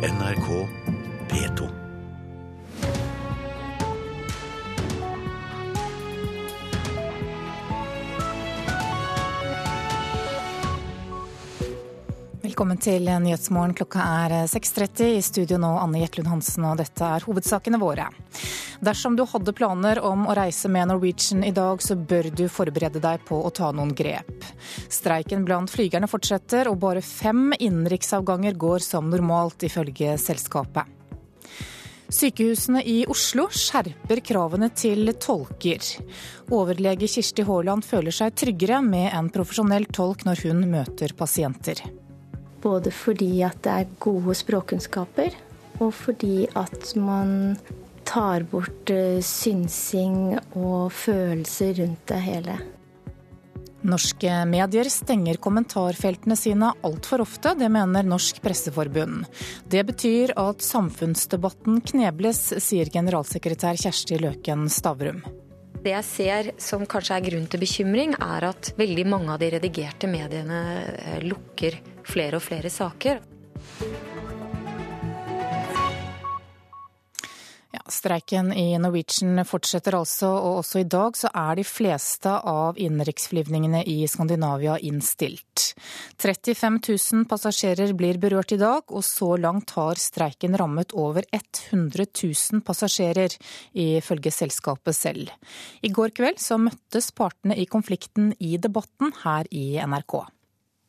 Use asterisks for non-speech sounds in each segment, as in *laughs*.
NRK P2. Velkommen til Nyhetsmorgen. Klokka er 6.30. I studio nå Anne Jetlund Hansen, og dette er hovedsakene våre. Dersom du hadde planer om å reise med Norwegian i dag, så bør du forberede deg på å ta noen grep. Streiken blant flygerne fortsetter, og bare fem innenriksavganger går som normalt, ifølge selskapet. Sykehusene i Oslo skjerper kravene til tolker. Overlege Kirsti Haaland føler seg tryggere med en profesjonell tolk når hun møter pasienter. Både fordi at det er gode språkkunnskaper, og fordi at man tar bort eh, synsing og følelser rundt det hele. Norske medier stenger kommentarfeltene sine altfor ofte, det mener Norsk Presseforbund. Det betyr at samfunnsdebatten knebles, sier generalsekretær Kjersti Løken Stavrum. Det jeg ser som kanskje er grunn til bekymring, er at veldig mange av de redigerte mediene eh, lukker flere og flere saker. Streiken i Norwegian fortsetter altså, og også i dag så er de fleste av innenriksflyvningene i Skandinavia innstilt. 35 000 passasjerer blir berørt i dag, og så langt har streiken rammet over 100 000 passasjerer, ifølge selskapet selv. I går kveld så møttes partene i konflikten i debatten her i NRK.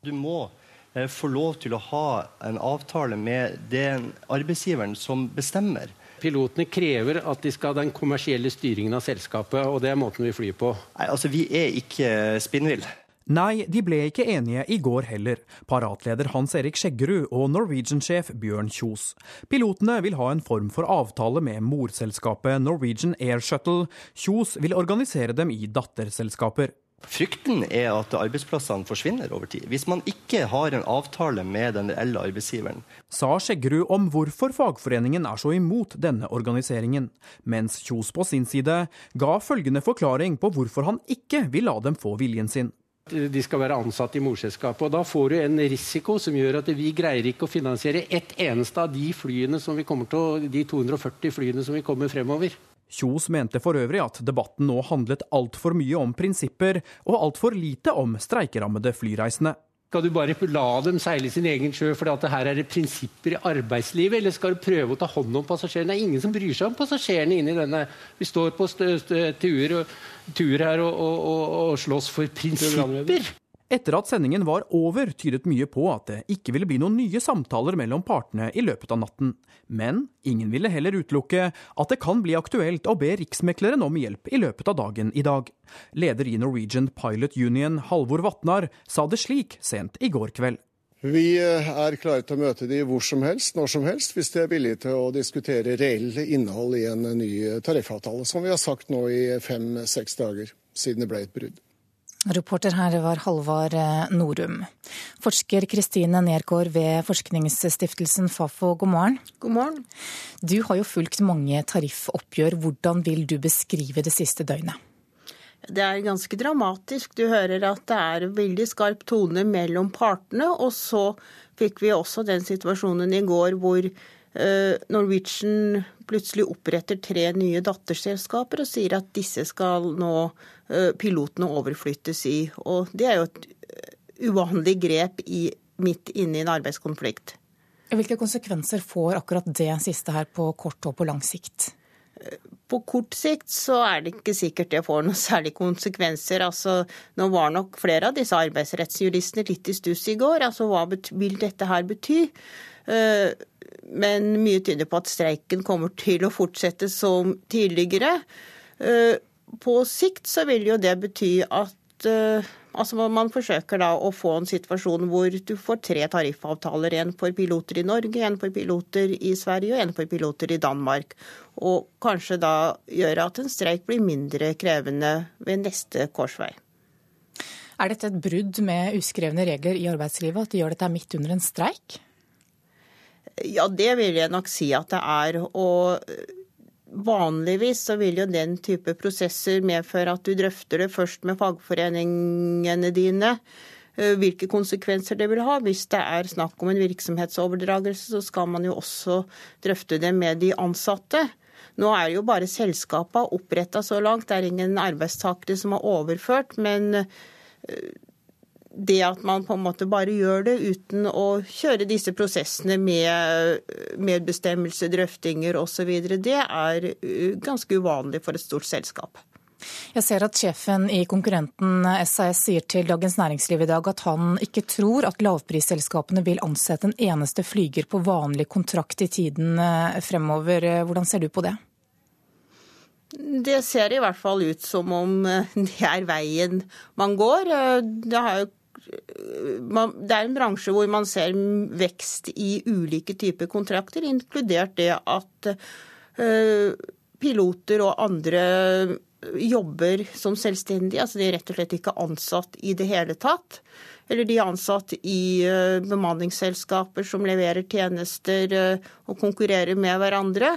Du må eh, få lov til å ha en avtale med den arbeidsgiveren som bestemmer. Pilotene krever at de skal ha den kommersielle styringen av selskapet, og det er måten vi flyr på. Nei, altså Vi er ikke spinnvill. Nei, de ble ikke enige i går heller, paratleder Hans Erik Skjeggerud og Norwegian-sjef Bjørn Kjos. Pilotene vil ha en form for avtale med morselskapet Norwegian Air Shuttle. Kjos vil organisere dem i datterselskaper. Frykten er at arbeidsplassene forsvinner over tid. Hvis man ikke har en avtale med den reelle arbeidsgiveren. Sa Skjeggerud om hvorfor fagforeningen er så imot denne organiseringen, mens Kjos på sin side ga følgende forklaring på hvorfor han ikke vil la dem få viljen sin. De skal være ansatt i morselskapet. og Da får du en risiko som gjør at vi greier ikke å finansiere ett eneste av de flyene som vi kommer til de 240 flyene som vi kommer fremover. Kjos mente for øvrig at debatten nå handlet altfor mye om prinsipper og altfor lite om streikerammede flyreisende. Skal du bare la dem seile sin egen sjø fordi at her er det prinsipper i arbeidslivet, eller skal du prøve å ta hånd om passasjerene? Det er ingen som bryr seg om passasjerene inni denne. Vi står på tur, her og, og, og, og slåss for prinsipper. Etter at sendingen var over, tydet mye på at det ikke ville bli noen nye samtaler mellom partene i løpet av natten. Men ingen ville heller utelukke at det kan bli aktuelt å be Riksmekleren om hjelp i løpet av dagen i dag. Leder i Norwegian Pilot Union, Halvor Vatnar, sa det slik sent i går kveld. Vi eh, er klare til å møte de hvor som helst, når som helst, hvis de er villige til å diskutere reell innhold i en ny tariffavtale, som vi har sagt nå i fem-seks dager siden det ble et brudd. Reporter her var Halvard eh, Norum. Forsker Kristine Nergård ved forskningsstiftelsen Fafo, god morgen. God morgen. Du har jo fulgt mange tariffoppgjør. Hvordan vil du beskrive det siste døgnet? Det er ganske dramatisk. Du hører at det er veldig skarp tone mellom partene. Og så fikk vi også den situasjonen i går hvor eh, Norwegian plutselig oppretter tre nye datterselskaper og sier at disse skal nå pilotene overflyttes i. Og det er jo et eh, uvanlig grep i, midt inne i en arbeidskonflikt. Hvilke konsekvenser får akkurat det siste her på kort og på lang sikt? Eh, på kort sikt så er det ikke sikkert det får noen *laughs* særlige konsekvenser. Altså, nå var nok flere av disse arbeidsrettsjuristene litt i stuss i går. Altså, hva vil dette her bety? Men mye tyder på at streiken kommer til å fortsette som tidligere på sikt så vil jo det bety at uh, altså man forsøker da å få en situasjon hvor du får tre tariffavtaler. En for piloter i Norge, en for piloter i Sverige og en for piloter i Danmark. Og kanskje da gjøre at en streik blir mindre krevende ved neste korsvei. Er dette et brudd med uskrevne regler i arbeidslivet, at de gjør dette midt under en streik? Ja, det vil jeg nok si at det er. Og Vanligvis så vil jo den type prosesser medføre at du drøfter det først med fagforeningene dine. eh, hvilke konsekvenser det vil ha. Hvis det er snakk om en virksomhetsoverdragelse, så skal man jo også drøfte det med de ansatte. Nå er jo bare selskapene oppretta så langt, det er ingen arbeidstakere som er overført. Men det at man på en måte bare gjør det uten å kjøre disse prosessene med medbestemmelse, drøftinger osv., det er ganske uvanlig for et stort selskap. Jeg ser at sjefen i konkurrenten SAS sier til Dagens Næringsliv i dag at han ikke tror at lavprisselskapene vil ansette en eneste flyger på vanlig kontrakt i tiden fremover. Hvordan ser du på det? Det ser i hvert fall ut som om det er veien man går. Det har jo det er en bransje hvor man ser vekst i ulike typer kontrakter, inkludert det at uh, piloter og andre jobber som selvstendige. Altså de er rett og slett ikke ansatt i det hele tatt. Eller de er ansatt i uh, bemanningsselskaper som leverer tjenester uh, og konkurrerer med hverandre.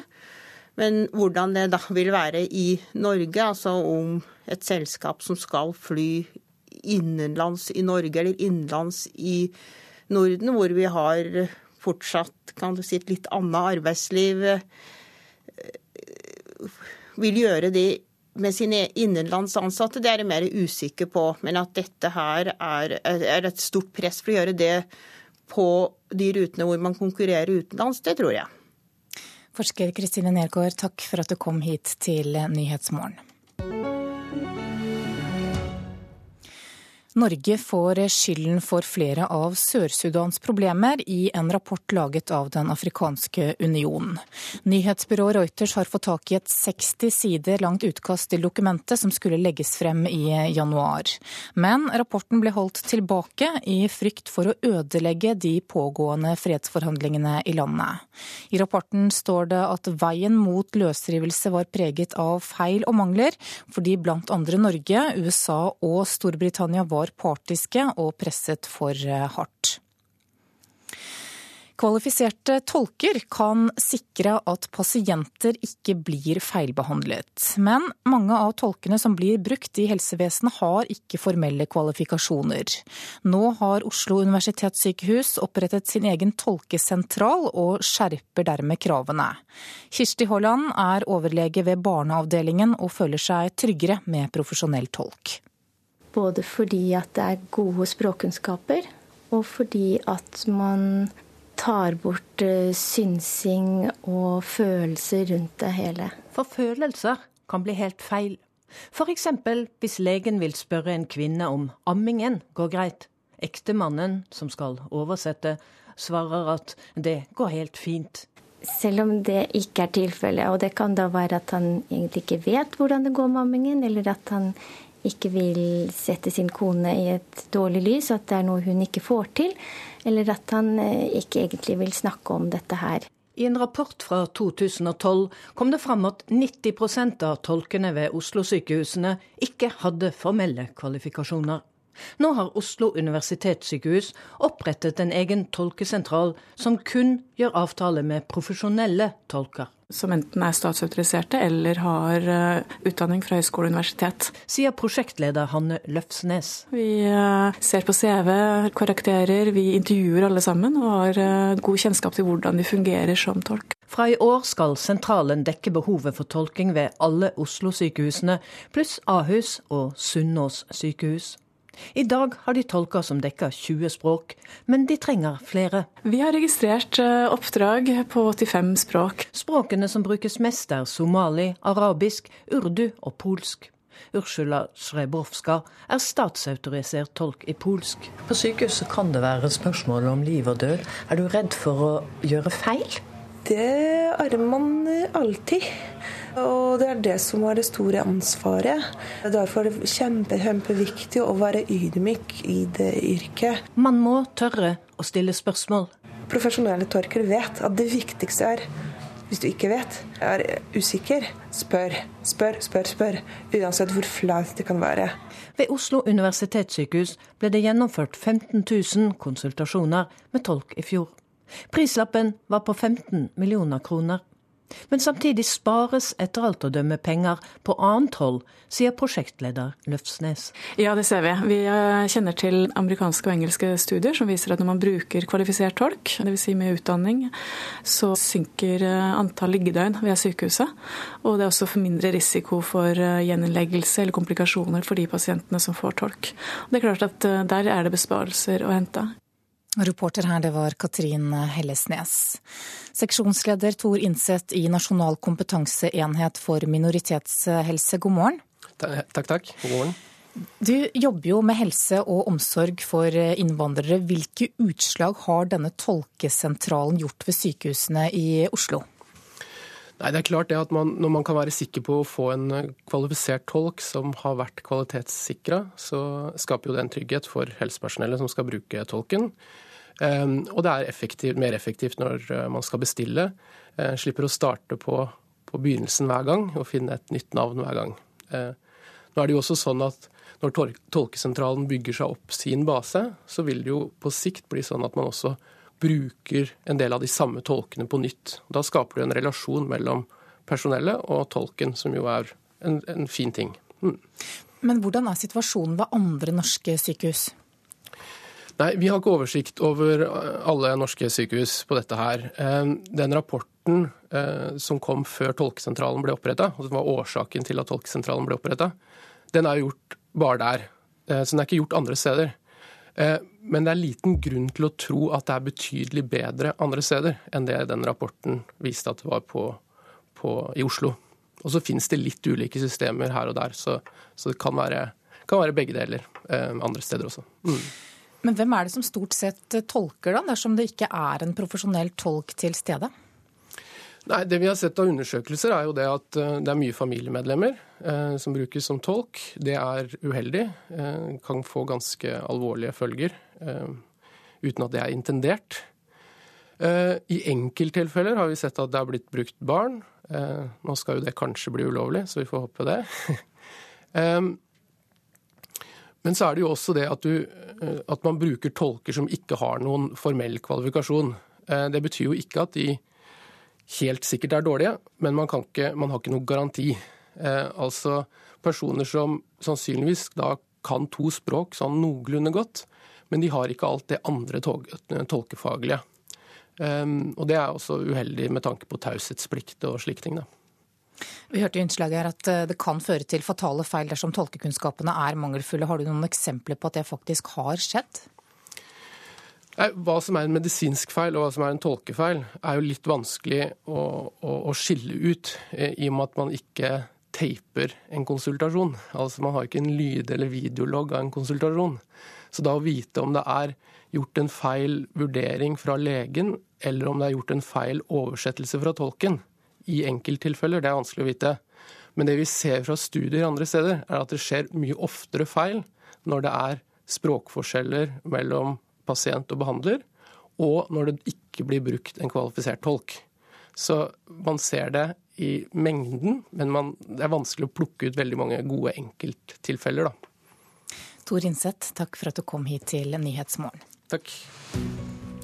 Men hvordan det da vil være i Norge, altså om et selskap som skal fly innenlands i Norge eller innenlands i Norden, hvor vi har fortsatt kan du si, et litt annet arbeidsliv, eh, vil gjøre det med sine innenlands ansatte, det er jeg mer usikker på. Men at dette her er, er et stort press for å gjøre det på de rutene hvor man konkurrerer utenlands, det tror jeg. Forsker Kristine Nergård, takk for at du kom hit til Nyhetsmorgen. Norge får skylden for flere av Sør-Sudans problemer i en rapport laget av Den afrikanske unionen. Nyhetsbyrået Reuters har fått tak i et 60 sider langt utkast til dokumentet som skulle legges frem i januar. Men rapporten ble holdt tilbake i frykt for å ødelegge de pågående fredsforhandlingene i landet. I rapporten står det at veien mot løsrivelse var preget av feil og mangler, fordi blant andre Norge, USA og Storbritannia var var partiske og presset for eh, hardt. Kvalifiserte tolker kan sikre at pasienter ikke blir feilbehandlet. Men mange av tolkene som blir brukt i helsevesenet har ikke formelle kvalifikasjoner. Nå har Oslo universitetssykehus opprettet sin egen tolkesentral og skjerper dermed kravene. Kirsti Holland er overlege ved barneavdelingen og føler seg tryggere med profesjonell tolk. Både fordi at det er gode språkkunnskaper, og fordi at man tar bort eh, synsing og følelser rundt det hele. For følelser kan bli helt feil. F.eks. hvis legen vil spørre en kvinne om ammingen går greit. Ektemannen, som skal oversette, svarer at det går helt fint. Selv om det ikke er tilfellet, og det kan da være at han egentlig ikke vet hvordan det går med ammingen, eller at han ikke vil sette sin kone i et dårlig lys, at det er noe hun ikke får til, eller at han eh, ikke egentlig vil snakke om dette her. I en rapport fra 2012 kom det fram at 90% av tolkene ved Oslo-sykehusene ikke hadde formelle kvalifikasjoner. Nå har Oslo universitetssykehus opprettet en egen tolkesentral som kun gjør avtale med profesjonelle tolker. Som enten er statsautoriserte eller har uh, utdanning fra høyskole og universitet. Sier prosjektleder Hanne Løfsnes. Vi uh, ser på CV, karakterer, vi intervjuer alle sammen og har uh, god kjennskap til hvordan de fungerer som tolk. Fra i år skal sentralen dekke behovet for tolking ved alle Oslo-sykehusene, pluss Ahus og Sunnaas sykehus. I dag har de tolker som dekker 20 språk, men de trenger flere. Vi har registrert eh, oppdrag på 85 språk. Språkene som brukes mest er somali, arabisk, urdu og polsk. Ursula Srebrovska er statsautorisert tolk i polsk. På sykehuset kan det være spørsmål om liv og død. Er du redd for å gjøre feil? Det er man alltid. Og det er det som var det store ansvaret. Derfor er det kjempe, kjempeviktig å være ydmyk i det yrket. Man må tørre å stille spørsmål. Profesjonelle tolker vet at det viktigste er hvis du ikke vet, er usikker, spør, spør, spør, spør. Uansett hvor flaut det kan være. Ved Oslo universitetssykehus ble det gjennomført 15 000 konsultasjoner med tolk i fjor. Prislappen var på 15 millioner kroner. Men samtidig spares etter alt å dømme penger på annet hold, sier prosjektleder Løfsnes. Ja, det ser vi. Vi eh, kjenner til amerikanske og engelske studier som viser at når man bruker kvalifisert tolk, dvs. Si med utdanning, så synker eh, antall liggedøgn ved sykehuset. Og det er også for mindre risiko for eh, gjeninnleggelse eller komplikasjoner for de pasientene som får tolk. Det er klart at der er det besparelser å hente. Reporter her, det var Katrin Hellesnes. Seksjonsleder Tor Innseth i Nasjonal kompetanseenhet for minoritetshelse, god morgen. Takk, takk. God morgen. Du jobber jo med helse og omsorg for innvandrere. Hvilke utslag har denne tolkesentralen gjort ved sykehusene i Oslo? Nei, det er klart det at man, Når man kan være sikker på å få en kvalifisert tolk som har vært kvalitetssikra, så skaper jo det en trygghet for helsepersonellet som skal bruke tolken. Ehm, og det er effektiv, mer effektivt når eh, man skal bestille. Eh, slipper å starte på, på, begynnelsen hver gang og finne et nytt navn hver gang. Eh, nå er det jo også sånn at Når tolkesentralen bygger seg opp sin base, så vil det jo på sikt bli sånn at man også bruker en del av de samme tolkene på nytt. Da skaper du en relasjon mellom personellet og tolken, som jo er en, en fin ting. Mm. Men hvordan er situasjonen ved andre norske sykehus? Nei, Vi har ikke oversikt over eh, alle norske sykehus på dette her. Eh, den rapporten eh, som kom før tolkesentralen ble oppretta, og som var årsaken til at tolkesentralen ble oppretta, den er gjort bare der. Så den er ikke gjort andre steder. Men det er liten grunn til å tro at det er betydelig bedre andre steder enn det den rapporten viste at det var på, på, i Oslo. Og så finnes det litt ulike systemer her og der, så, så det kan være, kan være, begge deler andre steder også. Mm. Men hvem er det som stort sett tolker, da, dersom det ikke er en profesjonell tolk til stede? Nei, Det vi har sett av undersøkelser, er jo det at eh, det er mye familiemedlemmer eh, som brukes som tolk. Det er uheldig. Eh, kan få ganske alvorlige følger eh, uten at det er intendert. Eh, I enkelttilfeller har vi sett at det er blitt brukt barn. Eh, nå skal jo det kanskje bli ulovlig, så vi får håpe det. *laughs* Men så er det jo også det at, du, at, man bruker tolker som ikke har noen formell kvalifikasjon. Det betyr jo ikke at de helt sikkert er dårlige, men man, ikke, man har ikke noen garanti. Eh, altså personer som sannsynligvis da kan to språk sånn noenlunde godt, men de har ikke alt det andre tog, tolkefaglige. Og det er også uheldig med tanke på taushetsplikt og slike ting. da. Vi hørte i innslaget her at eh, det kan føre til fatale feil dersom tolkekunnskapene er mangelfulle. Har du noen eksempler på at det faktisk har skjedd? Hva som er en medisinsk feil og hva som er en tolkefeil, er jo litt vanskelig å, å, å skille ut, eh, i og med at man ikke teiper en konsultasjon. Altså Man har ikke en lyd- eller videologg av en konsultasjon. Så da å vite om det er gjort en feil vurdering fra legen, eller om det er gjort en feil oversettelse fra tolken, i enkelttilfeller, det er vanskelig å vite. Men det vi ser fra studier andre steder, er at det skjer mye oftere feil når det er språkforskjeller mellom pasient og behandler, og når det ikke blir brukt en kvalifisert tolk. Så man ser det i mengden, men man, det er vanskelig å plukke ut veldig mange gode enkelttilfeller, da. Tor Innseth, takk for at du kom hit til Nyhetsmorgen. Takk.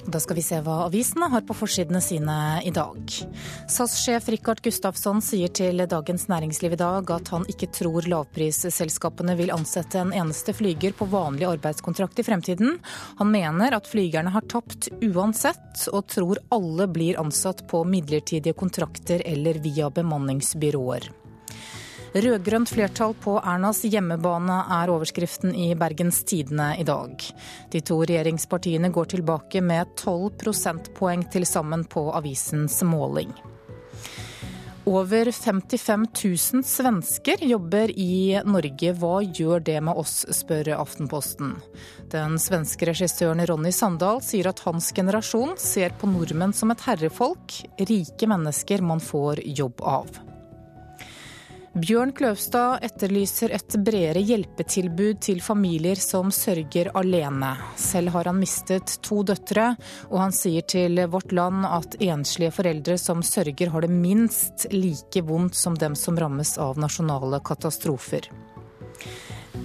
Da skal vi se hva avisene har på forsidene sine i dag. SAS-sjef Rikard Gustafsson sier til Dagens Næringsliv i dag at han ikke tror lavprisselskapene vil ansette en eneste flyger på vanlig arbeidskontrakt i fremtiden. Han mener at flygerne har tapt uansett, og tror alle blir ansatt på midlertidige kontrakter eller via bemanningsbyråer. Rød-grønt flertall på Ernas hjemmebane er overskriften i Bergens Tidende i dag. De to regjeringspartiene går tilbake med 12 prosentpoeng til sammen på avisens måling. Over 55 000 svensker jobber i Norge. Hva gjør det med oss, spør Aftenposten. Den svenske regissøren Ronny Sandal sier at hans generasjon ser på nordmenn som et herrefolk, rike mennesker man får jobb av. Bjørn Kløvstad etterlyser et bredere hjelpetilbud til familier som sørger alene. Selv har han mistet to døtre, og han sier til Vårt Land at enslige foreldre som sørger har det minst like vondt som dem som rammes av nasjonale katastrofer.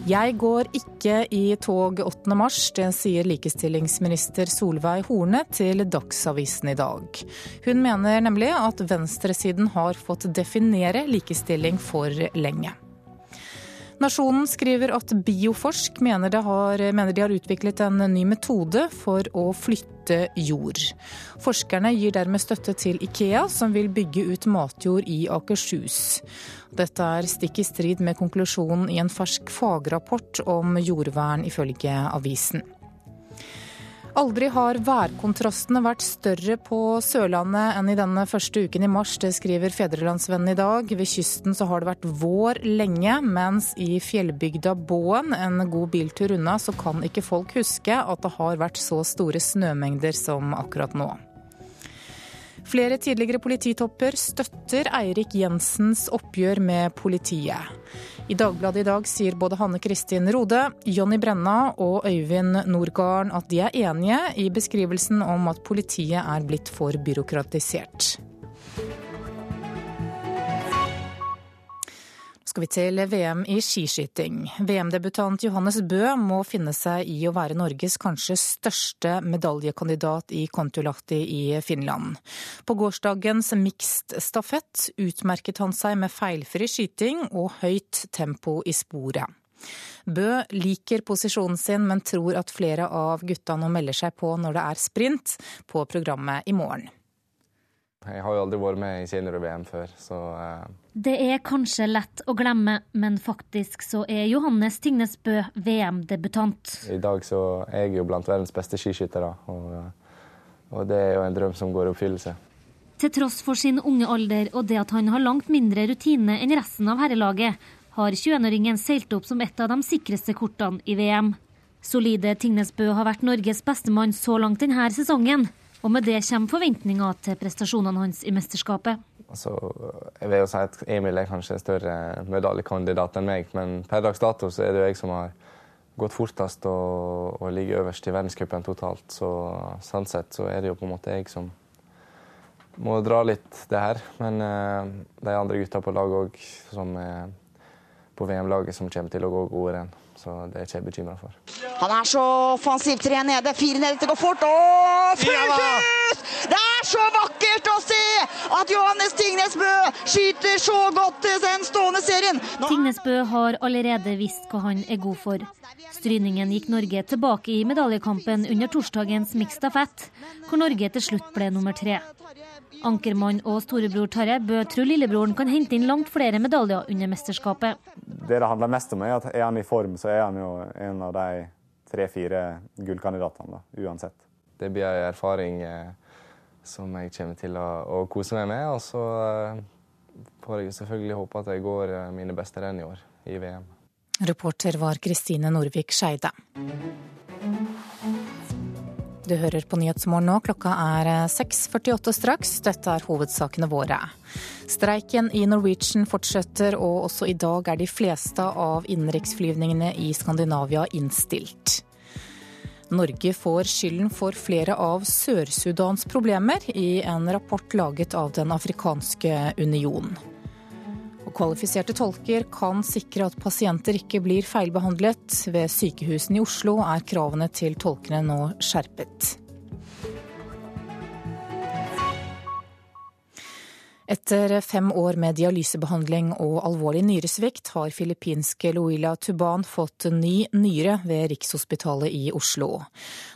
Jeg går ikke i tog 8. mars, det sier likestillingsminister Solveig Horne til Dagsavisen i dag. Hun mener nemlig at venstresiden har fått definere likestilling for lenge. Nasjonen skriver at Bioforsk mener, har, mener, de har utviklet en ny metode for å flytte jord. Forskerne gir dermed støtte til Ikea, som vil bygge ut matjord i Akershus. Dette er stikk i strid med konklusjonen i en fersk fagrapport om jordvern, ifølge avisen. Aldri har værkontrastene vært større på Sørlandet enn i denne første uken i mars. Det skriver Fedrelandsvennen i dag. Ved kysten så har det vært vår lenge, mens i fjellbygda Båen, en god biltur unna, så kan ikke folk huske at det har vært så store snømengder som akkurat nå. Flere tidligere polititopper støtter Eirik Jensens oppgjør med politiet. I Dagbladet i dag sier både Hanne Kristin Rode, Jonny Brenna og Øyvind Nordgarden at de er enige i beskrivelsen om at politiet er blitt for byråkratisert. Skal vi til VM i skiskyting. VM-debutant Johannes Bø må finne seg i å være Norges kanskje største medaljekandidat i Kontiolahti i Finland. På gårsdagens mixed stafett utmerket han seg med feilfri skyting og høyt tempo i sporet. Bø liker posisjonen sin, men tror at flere av gutta nå melder seg på når det er sprint på programmet i morgen. Jeg har jo aldri vært med i senior-VM før, så uh... Det er kanskje lett å glemme, men faktisk så er Johannes Tingnes Bø VM-debutant. I dag så er jeg jo blant verdens beste skiskyttere, og, og det er jo en drøm som går i oppfyllelse. Til tross for sin unge alder og det at han har langt mindre rutine enn resten av herrelaget, har 21-åringen seilt opp som et av de sikreste kortene i VM. Solide Tingnes Bø har vært Norges bestemann så langt denne sesongen. Og med det kommer forventninger til prestasjonene hans i mesterskapet. Altså, jeg vil jo si at Emil er kanskje større medaljekandidat enn meg, men per dags dato så er det jo jeg som har gått fortest og, og ligger øverst i verdenscupen totalt. Så sånn sett så er det jo på en måte jeg som må dra litt det her. Men uh, de andre gutta på laget òg, som er på VM-laget, som kommer til å gå gode renn. Så det er ikke jeg bekymra for. Han er så offensiv. Tre nede, fire nede, det går fort. Og fullt ut! Det er så vakkert å se at Johannes Tingnes Bø skyter så godt den stående serien. Nå... Tingnes Bø har allerede visst hva han er god for. Stryningen gikk Norge tilbake i medaljekampen under torsdagens mixed stafett, hvor Norge til slutt ble nummer tre. Ankermann og storebror Tarjei Bø tror lillebroren kan hente inn langt flere medaljer under mesterskapet. Det det handler mest om, er at er han i form, så er han jo en av de tre-fire gullkandidatene, uansett. Det blir en erfaring eh, som jeg kommer til å, å, kose meg med. Og så eh, får jeg selvfølgelig håpe at jeg går eh, mine beste renn i år i VM. Reporter var Kristine Norvik Skeide. Du hører på Nyhetsmorgen nå. Klokka er 6.48 straks. Dette er hovedsakene våre. Streiken i Norwegian fortsetter, og også i dag er de fleste av innenriksflyvningene i Skandinavia innstilt. Norge får skylden for flere av Sør-Sudans problemer i en rapport laget av Den afrikanske union. Og kvalifiserte tolker kan sikre at pasienter ikke blir feilbehandlet. Ved sykehusene i Oslo er kravene til tolkene nå skjerpet. Etter fem år med dialysebehandling og alvorlig nyresvikt har filippinske Luila Tuban fått ny nyre ved Rikshospitalet i Oslo.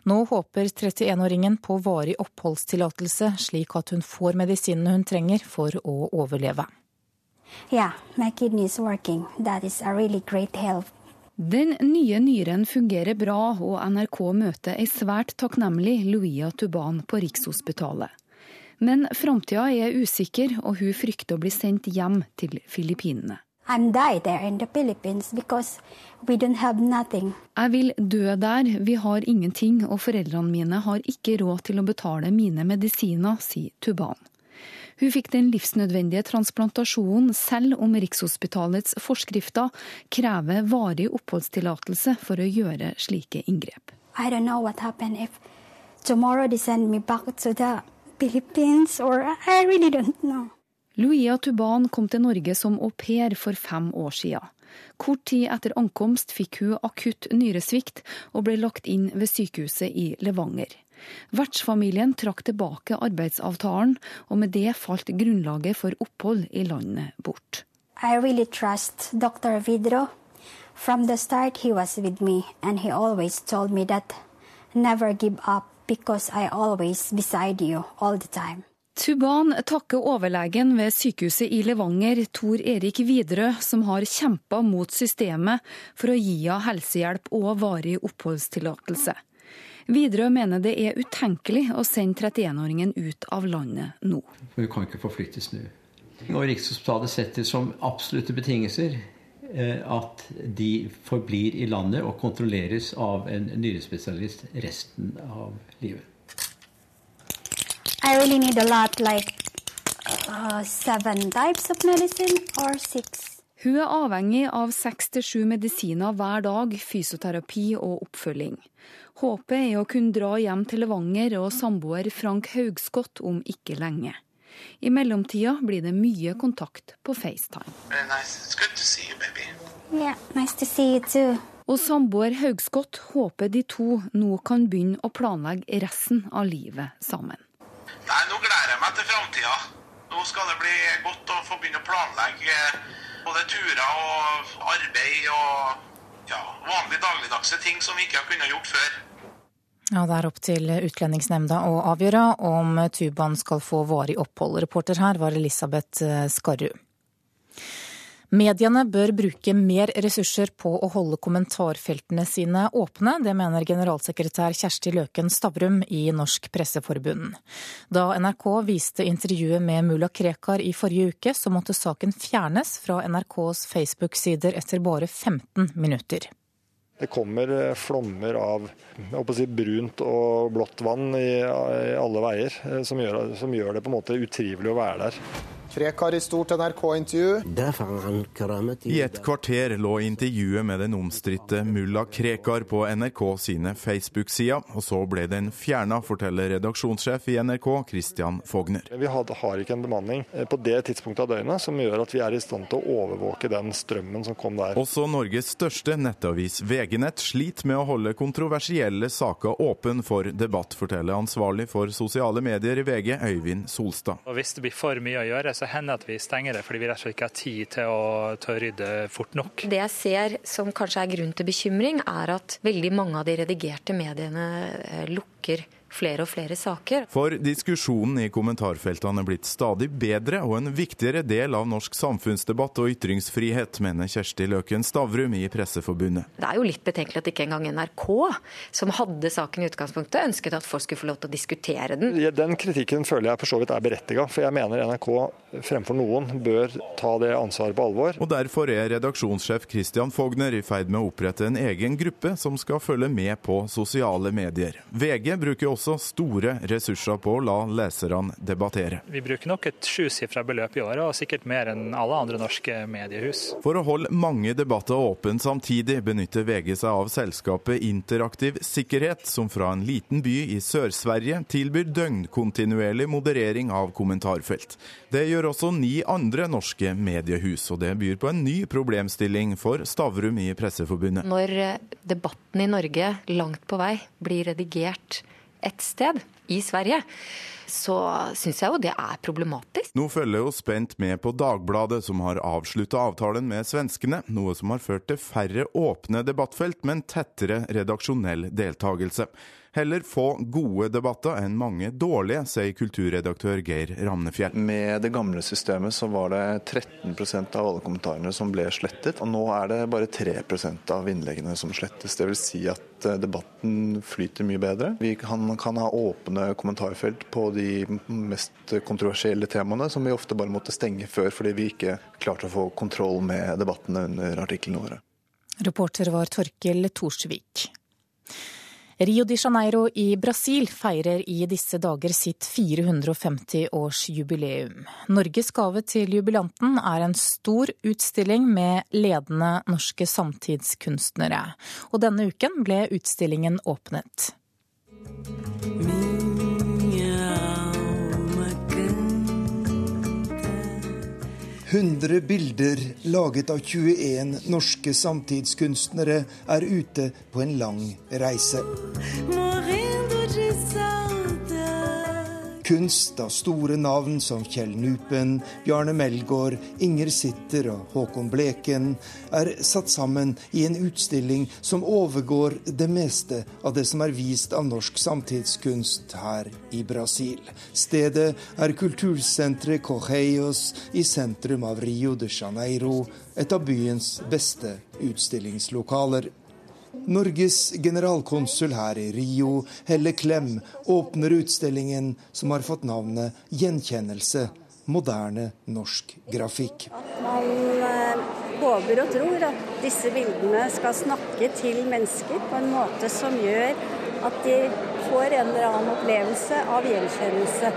Nå håper 31-åringen på varig oppholdstillatelse, slik at hun får medisinene hun trenger for å overleve. Yeah, my kidney is working. That is a really great help. Den nye nyren fungerer bra, og NRK møter ei svært takknemlig Luia Tuban på Rikshospitalet. Men framtida er usikker, og hun frykter å bli sendt hjem til Filippinene. Jeg vil dø der, vi har ingenting, og foreldrene mine har ikke råd til å betale mine medisiner, sier Tuban. Hun fikk den livsnødvendige transplantasjonen selv om Rikshospitalets forskrifter krever varig oppholdstillatelse for å gjøre slike inngrep. Luia Tuban kom til Norge som au pair for fem år siden. Kort tid etter ankomst fikk hun akutt nyresvikt og ble lagt inn ved sykehuset i Levanger. Vertsfamilien trakk tilbake arbeidsavtalen, og med det falt grunnlaget for opphold i landet bort. I really trust Dr. Vidro. From the start, he was with me, and he always told me that never give up because I always beside you all the time. Tuban takker overlegen ved sykehuset i Levanger, Tor Erik Widerøe, som har kjempa mot systemet for å gi henne helsehjelp og varig oppholdstillatelse. Widerøe mener det er utenkelig å sende 31-åringen ut av landet nå. Hun kan ikke forflyttes nå. Og Rikshospitalet setter som absolutte betingelser eh, at de forblir i landet og kontrolleres av en nyrespesialist resten av livet. I really need a lot, like uh, seven types of medicine or six. Hun er avhengig av seks til sju medisiner hver dag, fysioterapi og oppfølging. Håpet er å kunne dra hjem til Levanger og samboer Frank Haugskott om ikke lenge. I mellomtida blir det mye kontakt på FaceTime. Yeah, nice to see you too. Og samboer Haugskott håper de to nå kan begynne å planlegge resten av livet sammen. Nei, Nå gleder jeg meg til framtida. Nå skal det bli godt å få begynne å planlegge både turer og arbeid og ja, vanlige dagligdagse ting som vi ikke har kunnet gjort før. Ja, Det er opp til Utlendingsnemnda å avgjøre om Tuban skal få varig opphold. Reporter her var Elisabeth Skarru. Mediene bør bruke mer ressurser på å holde kommentarfeltene sine åpne. Det mener generalsekretær Kjersti Løken Stavrum i Norsk Presseforbund. Da NRK viste intervjuet med mulla Krekar i forrige uke, så måtte saken fjernes fra NRKs Facebook-sider etter bare 15 minutter. Det kommer eh, flommer av si, brunt og blått vann i, i alle veier, eh, som gjør, som gjør, det på en måte utrivelig å være der. Krekar i stort NRK-intervju. I et kvarter lå intervjuet med den omstridte mulla Krekar på NRK sine Facebook-sider, og så ble den fjerna, forteller redaksjonssjef i NRK, Christian Fogner. Vi har ikke en bemanning eh, på det tidspunktet av døgnet som gjør at vi er i stand til å overvåke den strømmen som kom der. Også Norges største nettavis VG-nett sliter med å holde kontroversielle saker åpen for debatt, forteller ansvarlig for sosiale medier i VG, Øyvind Solstad. Og hvis det blir for mye å gjøre, så hender det at vi stenger det fordi vi rett og slett ikke har tid til å, til å rydde fort nok. Det jeg ser som kanskje er grunn til bekymring, er at veldig mange av de redigerte mediene eh, lukker flere og flere saker. For diskusjonen i kommentarfeltene er blitt stadig bedre og en viktigere del av norsk samfunnsdebatt og ytringsfrihet, mener Kjersti Løken Stavrum i Presseforbundet. Det er jo litt betenkelig at ikke engang NRK, som hadde saken i utgangspunktet, ønsket at folk skulle få lov til å diskutere den. Den kritikken føler jeg for så vidt er berettiga, for jeg mener NRK fremfor noen bør ta det ansvaret på alvor. Og Derfor er redaksjonssjef Christian Fogner i ferd med å opprette en egen gruppe som skal følge med på sosiale medier. VG bruker også også store ressurser på å la leserne debattere. Vi bruker nok et sjusifra beløp i året, og sikkert mer enn alle andre norske mediehus. For å holde mange debatter åpne samtidig, benytter VG seg av selskapet Interaktiv sikkerhet, som fra en liten by i Sør-Sverige tilbyr døgnkontinuerlig moderering av kommentarfelt. Det gjør også ni andre norske mediehus, og det byr på en ny problemstilling for Stavrum i Presseforbundet. Når debatten i Norge langt på vei blir redigert ett sted, i Sverige, så syns jeg jo det er problematisk. Nå følger jo spent med på Dagbladet, som har avslutta avtalen med svenskene, noe som har ført til færre åpne debattfelt, men tettere redaksjonell deltakelse. Heller få gode debatter enn mange dårlige, sier kulturredaktør Geir Ramnefjell. Med det gamle systemet så var det 13% av alle kommentarene som ble slettet, og nå er det bare 3% av innleggene som slettes. Det vil si at eh, debatten flyter mye bedre. Vi kan, kan ha åpne kommentarfelt på de mest kontroversielle temaene, som vi ofte bare måtte stenge før fordi vi ikke klarte å få kontroll med debattene under artiklene våre. Reporter var Torkel Torsvik. Rio de Janeiro i Brasil feirer i disse dager sitt 450-årsjubileum. Norges gave til jubilanten er en stor utstilling med ledende norske samtidskunstnere. Og denne uken ble utstillingen åpnet. 100 bilder laget av 21 norske samtidskunstnere er ute på en lang reise. Kunst av store navn som Kjell Nupen, Bjarne Melgaard, Inger Sitter og Håkon Bleken er satt sammen i en utstilling som overgår det meste av det som er vist av norsk samtidskunst her i Brasil. Stedet er kultursenteret Correios i sentrum av Rio de Janeiro, et av byens beste utstillingslokaler. Norges generalkonsul her i Rio, Helle Klem, åpner utstillingen som har fått navnet Gjenkjennelse moderne norsk grafikk. Man eh, håper og tror at disse bildene skal snakke til mennesker på en måte som gjør at de får en eller annen opplevelse av gjenkjennelse.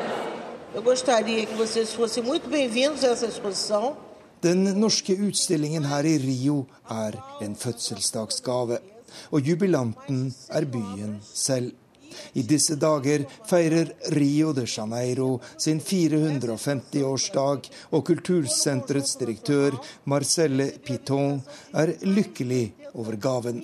Den norske utstillingen her i Rio er en fødselsdagsgave og jubilanten er byen selv. I disse dager feirer Rio de Janeiro sin 450-årsdag, og kultursenterets direktør Marcelle Piton er lykkelig over gaven.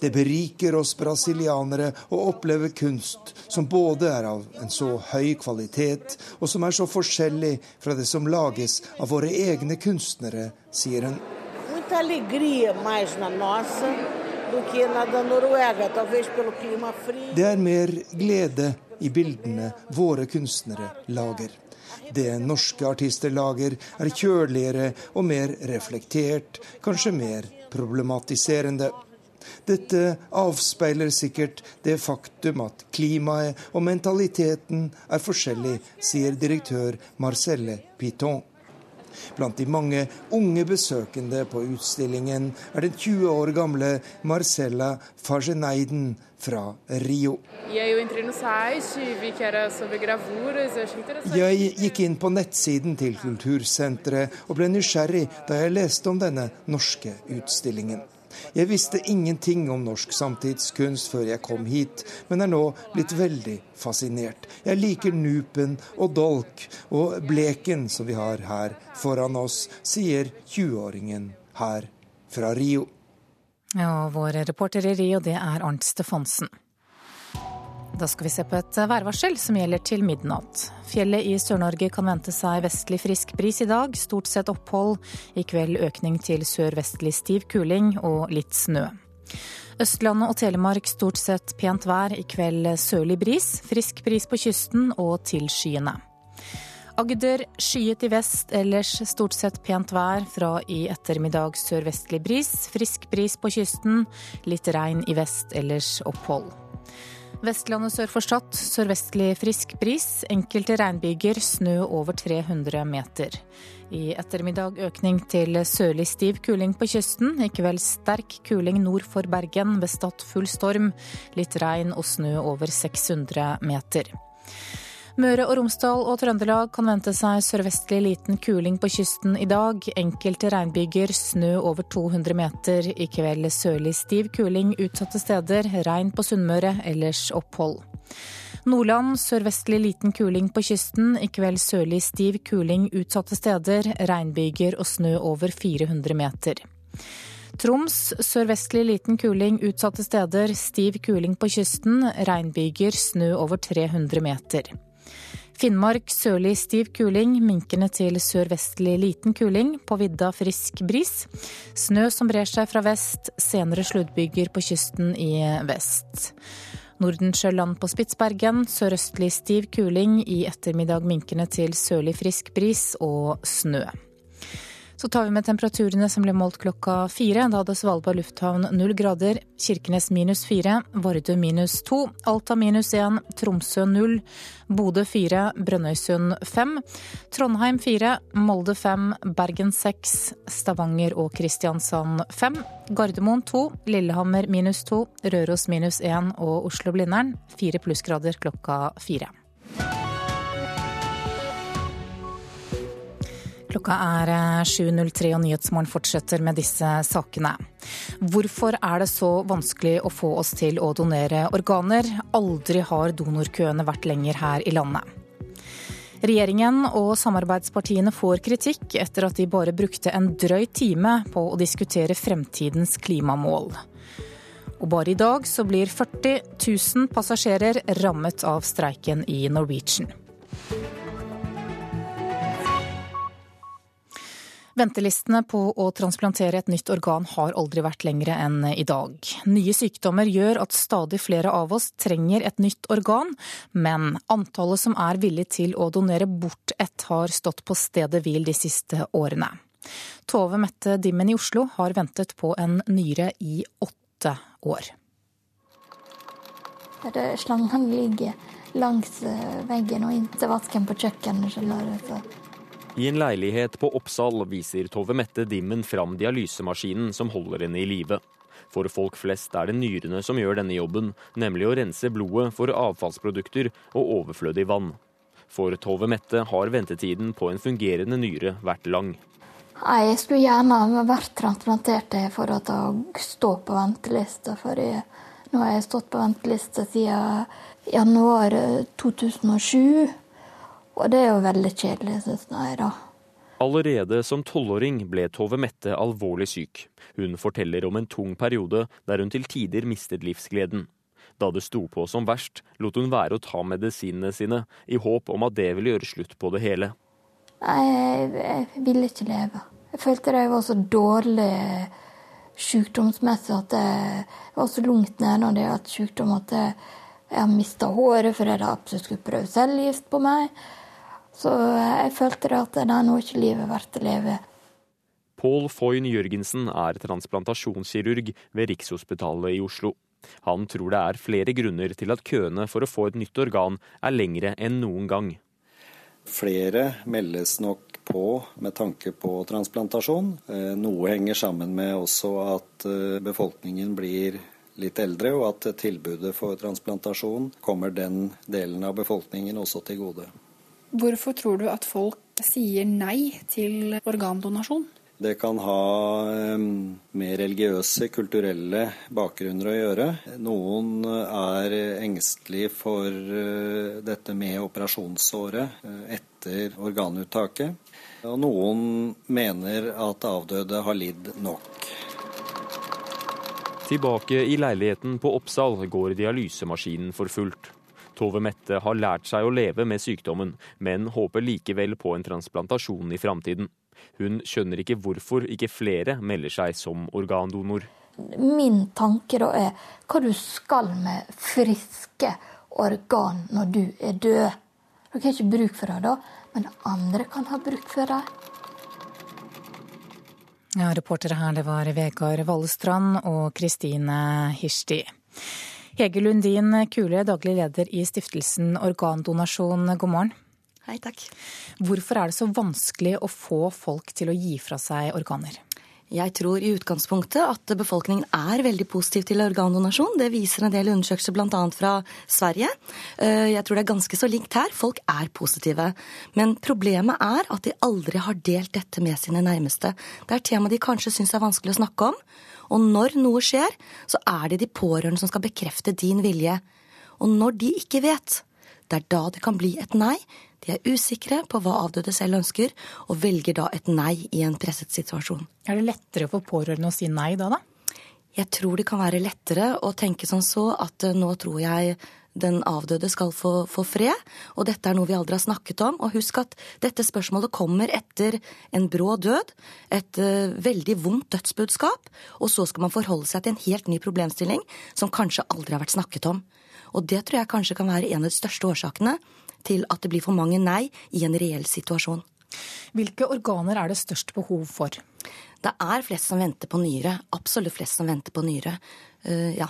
Det beriker oss brasilianere å oppleve kunst som både er av en så høy kvalitet, og som er så forskjellig fra det som lages av våre egne kunstnere, sier hun. Muita alegria mais na nossa det er mer glede i bildene våre kunstnere lager. Det norske artister lager, er kjøligere og mer reflektert, kanskje mer problematiserende. Dette avspeiler sikkert det faktum at klimaet og mentaliteten er forskjellig, sier direktør Marcelle Piton. Blant de mange unge besøkende på utstillingen er den 20 år gamle Marcella Fageneiden fra Rio. Jeg gikk inn på nettsiden til Kultursenteret og ble nysgjerrig da jeg leste om denne norske utstillingen. Jeg visste ingenting om norsk samtidskunst før jeg kom hit, men er nå blitt veldig fascinert. Jeg liker Nupen og Dolk og Bleken som vi har her foran oss, sier 20-åringen her fra Rio. Ja, vår reporter i Rio, det er Arnt Stefansen. Da skal vi se på et værvarsel som gjelder til midnatt. Fjellet i Sør-Norge kan vente seg vestlig frisk bris i dag, stort sett opphold. I kveld økning til sørvestlig stiv kuling og litt snø. Østlandet og Telemark stort sett pent vær, i kveld sørlig bris. Frisk bris på kysten og til skyene. Agder skyet i vest, ellers stort sett pent vær. Fra i ettermiddag sørvestlig bris. Frisk bris på kysten. Litt regn i vest, ellers opphold. Vestlandet sør for Stad sørvestlig frisk bris. Enkelte regnbyger, snø over 300 meter. I ettermiddag økning til sørlig stiv kuling på kysten. I kveld sterk kuling nord for Bergen, ved Stad full storm. Litt regn og snø over 600 meter. Møre og Romsdal og Trøndelag kan vente seg sørvestlig liten kuling på kysten i dag. Enkelte regnbyger, snø over 200 meter. I kveld sørlig stiv kuling utsatte steder. Regn på Sunnmøre, ellers opphold. Nordland sørvestlig liten kuling på kysten. I kveld sørlig stiv kuling utsatte steder. Regnbyger og snø over 400 meter. Troms sørvestlig liten kuling utsatte steder. Stiv kuling på kysten. Regnbyger, snø over 300 meter. Finnmark sørlig stiv kuling, minkende til sørvestlig liten kuling. På vidda frisk bris. Snø som brer seg fra vest, senere sluddbyger på kysten i vest. Nordensjøland på Spitsbergen sørøstlig stiv kuling, i ettermiddag minkende til sørlig frisk bris og snø. Så tar vi med temperaturene som ble målt klokka fire. Da hadde Svalbard lufthavn null grader, Kirkenes minus fire, Vardø minus to, Alta minus én, Tromsø null, Bodø fire, Brønnøysund fem, Trondheim fire, Molde fem, Bergen seks, Stavanger og Kristiansand fem, Gardermoen to, Lillehammer minus to, Røros minus én og Oslo-Blindern fire plussgrader klokka fire. Klokka er 7.03 eh, og Nyhetsmorgen fortsetter med disse sakene. Hvorfor er det så vanskelig å få oss til å donere organer? Aldri har donorkøene vært lenger her i landet. Regjeringen og samarbeidspartiene får kritikk etter at de bare brukte en drøy time på å diskutere fremtidens klimamål. Og bare i dag så blir 40 000 passasjerer rammet av streiken i Norwegian. Ventelistene på å transplantere et nytt organ har aldri vært lengre enn i dag. Nye sykdommer gjør at stadig flere av oss trenger et nytt organ, men antallet som er villig til å donere bort et, har stått på stedet hvil de siste årene. Tove Mette Dimmen i Oslo har ventet på en nyre i åtte år. Slangen ligger langs veggen og inntil vasken på kjøkkenet. I en leilighet på Oppsal viser Tove Mette Dimmen fram dialysemaskinen som holder henne i live. For folk flest er det nyrene som gjør denne jobben, nemlig å rense blodet for avfallsprodukter og overflødig vann. For Tove Mette har ventetiden på en fungerende nyre vært lang. Jeg skulle gjerne vært transplantert for å stå på venteliste. For nå har jeg stått på venteliste siden januar 2007. Og det er jo veldig kjedelig, syns jeg, da. Allerede som tolvåring ble Tove Mette alvorlig syk. Hun forteller om en tung periode der hun til tider mistet livsgleden. Da det sto på som verst, lot hun være å ta medisinene sine, i håp om at det ville gjøre slutt på det hele. Nei, jeg, jeg ville ikke leve. Jeg følte det var så dårlig sykdomsmessig at jeg var så langt nede når det gjaldt sykdom at jeg, jeg mista håret fordi de absolutt skulle prøve cellegift på meg. Så jeg følte at det er nå ikke livet verdt å leve. Pål Foyn Jørgensen er transplantasjonskirurg ved Rikshospitalet i Oslo. Han tror det er flere grunner til at køene for å få et nytt organ er lengre enn noen gang. Flere meldes nok på med tanke på transplantasjon. Eh, noe henger sammen med også at eh, befolkningen blir litt eldre, og at tilbudet for transplantasjon kommer den delen av befolkningen også til gode. Hvorfor tror du at folk sier nei til organdonasjon? Det kan ha mer religiøse, kulturelle bakgrunner å gjøre. Noen er engstelige for eh, dette med operasjonsåret eh, etter organuttaket. Og noen mener at avdøde har lidd nok. Tilbake i leiligheten på Oppsal går dialysemaskinen for fullt. Tove Mette har lært seg å leve med sykdommen, men håper likevel på en transplantasjon i framtiden. Hun skjønner ikke hvorfor ikke flere melder seg som organdonor. Min tanke da er hva du skal med friske organ når du er død. Dere har ikke bruk for det da, men andre kan ha bruk for det. Ja, reportere her det var Vegard Vallestrand og Kristine Hirsti. Hege Lundin Kule, daglig leder i stiftelsen Organdonasjon, god morgen. Hei, takk. Hvorfor er det så vanskelig å få folk til å gi fra seg organer? Jeg tror i utgangspunktet at befolkningen er veldig positiv til organdonasjon. Det viser en del undersøkelser bl.a. fra Sverige. Eh, jeg tror det er ganske så likt her. Folk er positive. Men problemet er at de aldri har delt dette med sine nærmeste. Det er tema de kanskje syns er vanskelig å snakke om. Og når noe skjer, så er det de pårørende som skal bekrefte din vilje. Og når de ikke vet, det er da det kan bli et nei. De er usikre på hva avdøde selv ønsker, og velger da et nei i en presset situasjon. Er det lettere for pårørende å si nei da, da? Jeg tror det kan være lettere å tenke som så at eh, nå tror jeg den avdøde skal få, få, fred. Og dette er noe vi aldri har snakket om. Og husk at dette spørsmålet kommer etter en brå død, et uh, veldig vondt dødsbudskap, og så skal man forholde seg til en helt ny problemstilling som kanskje aldri har vært snakket om. Og det tror jeg kanskje kan være en av de største årsakene til at det blir for mange nei i en reell situasjon. Hvilke organer er det størst behov for? Det er flest som venter på nyre. Absolutt flest som venter på nyre. Uh, ja.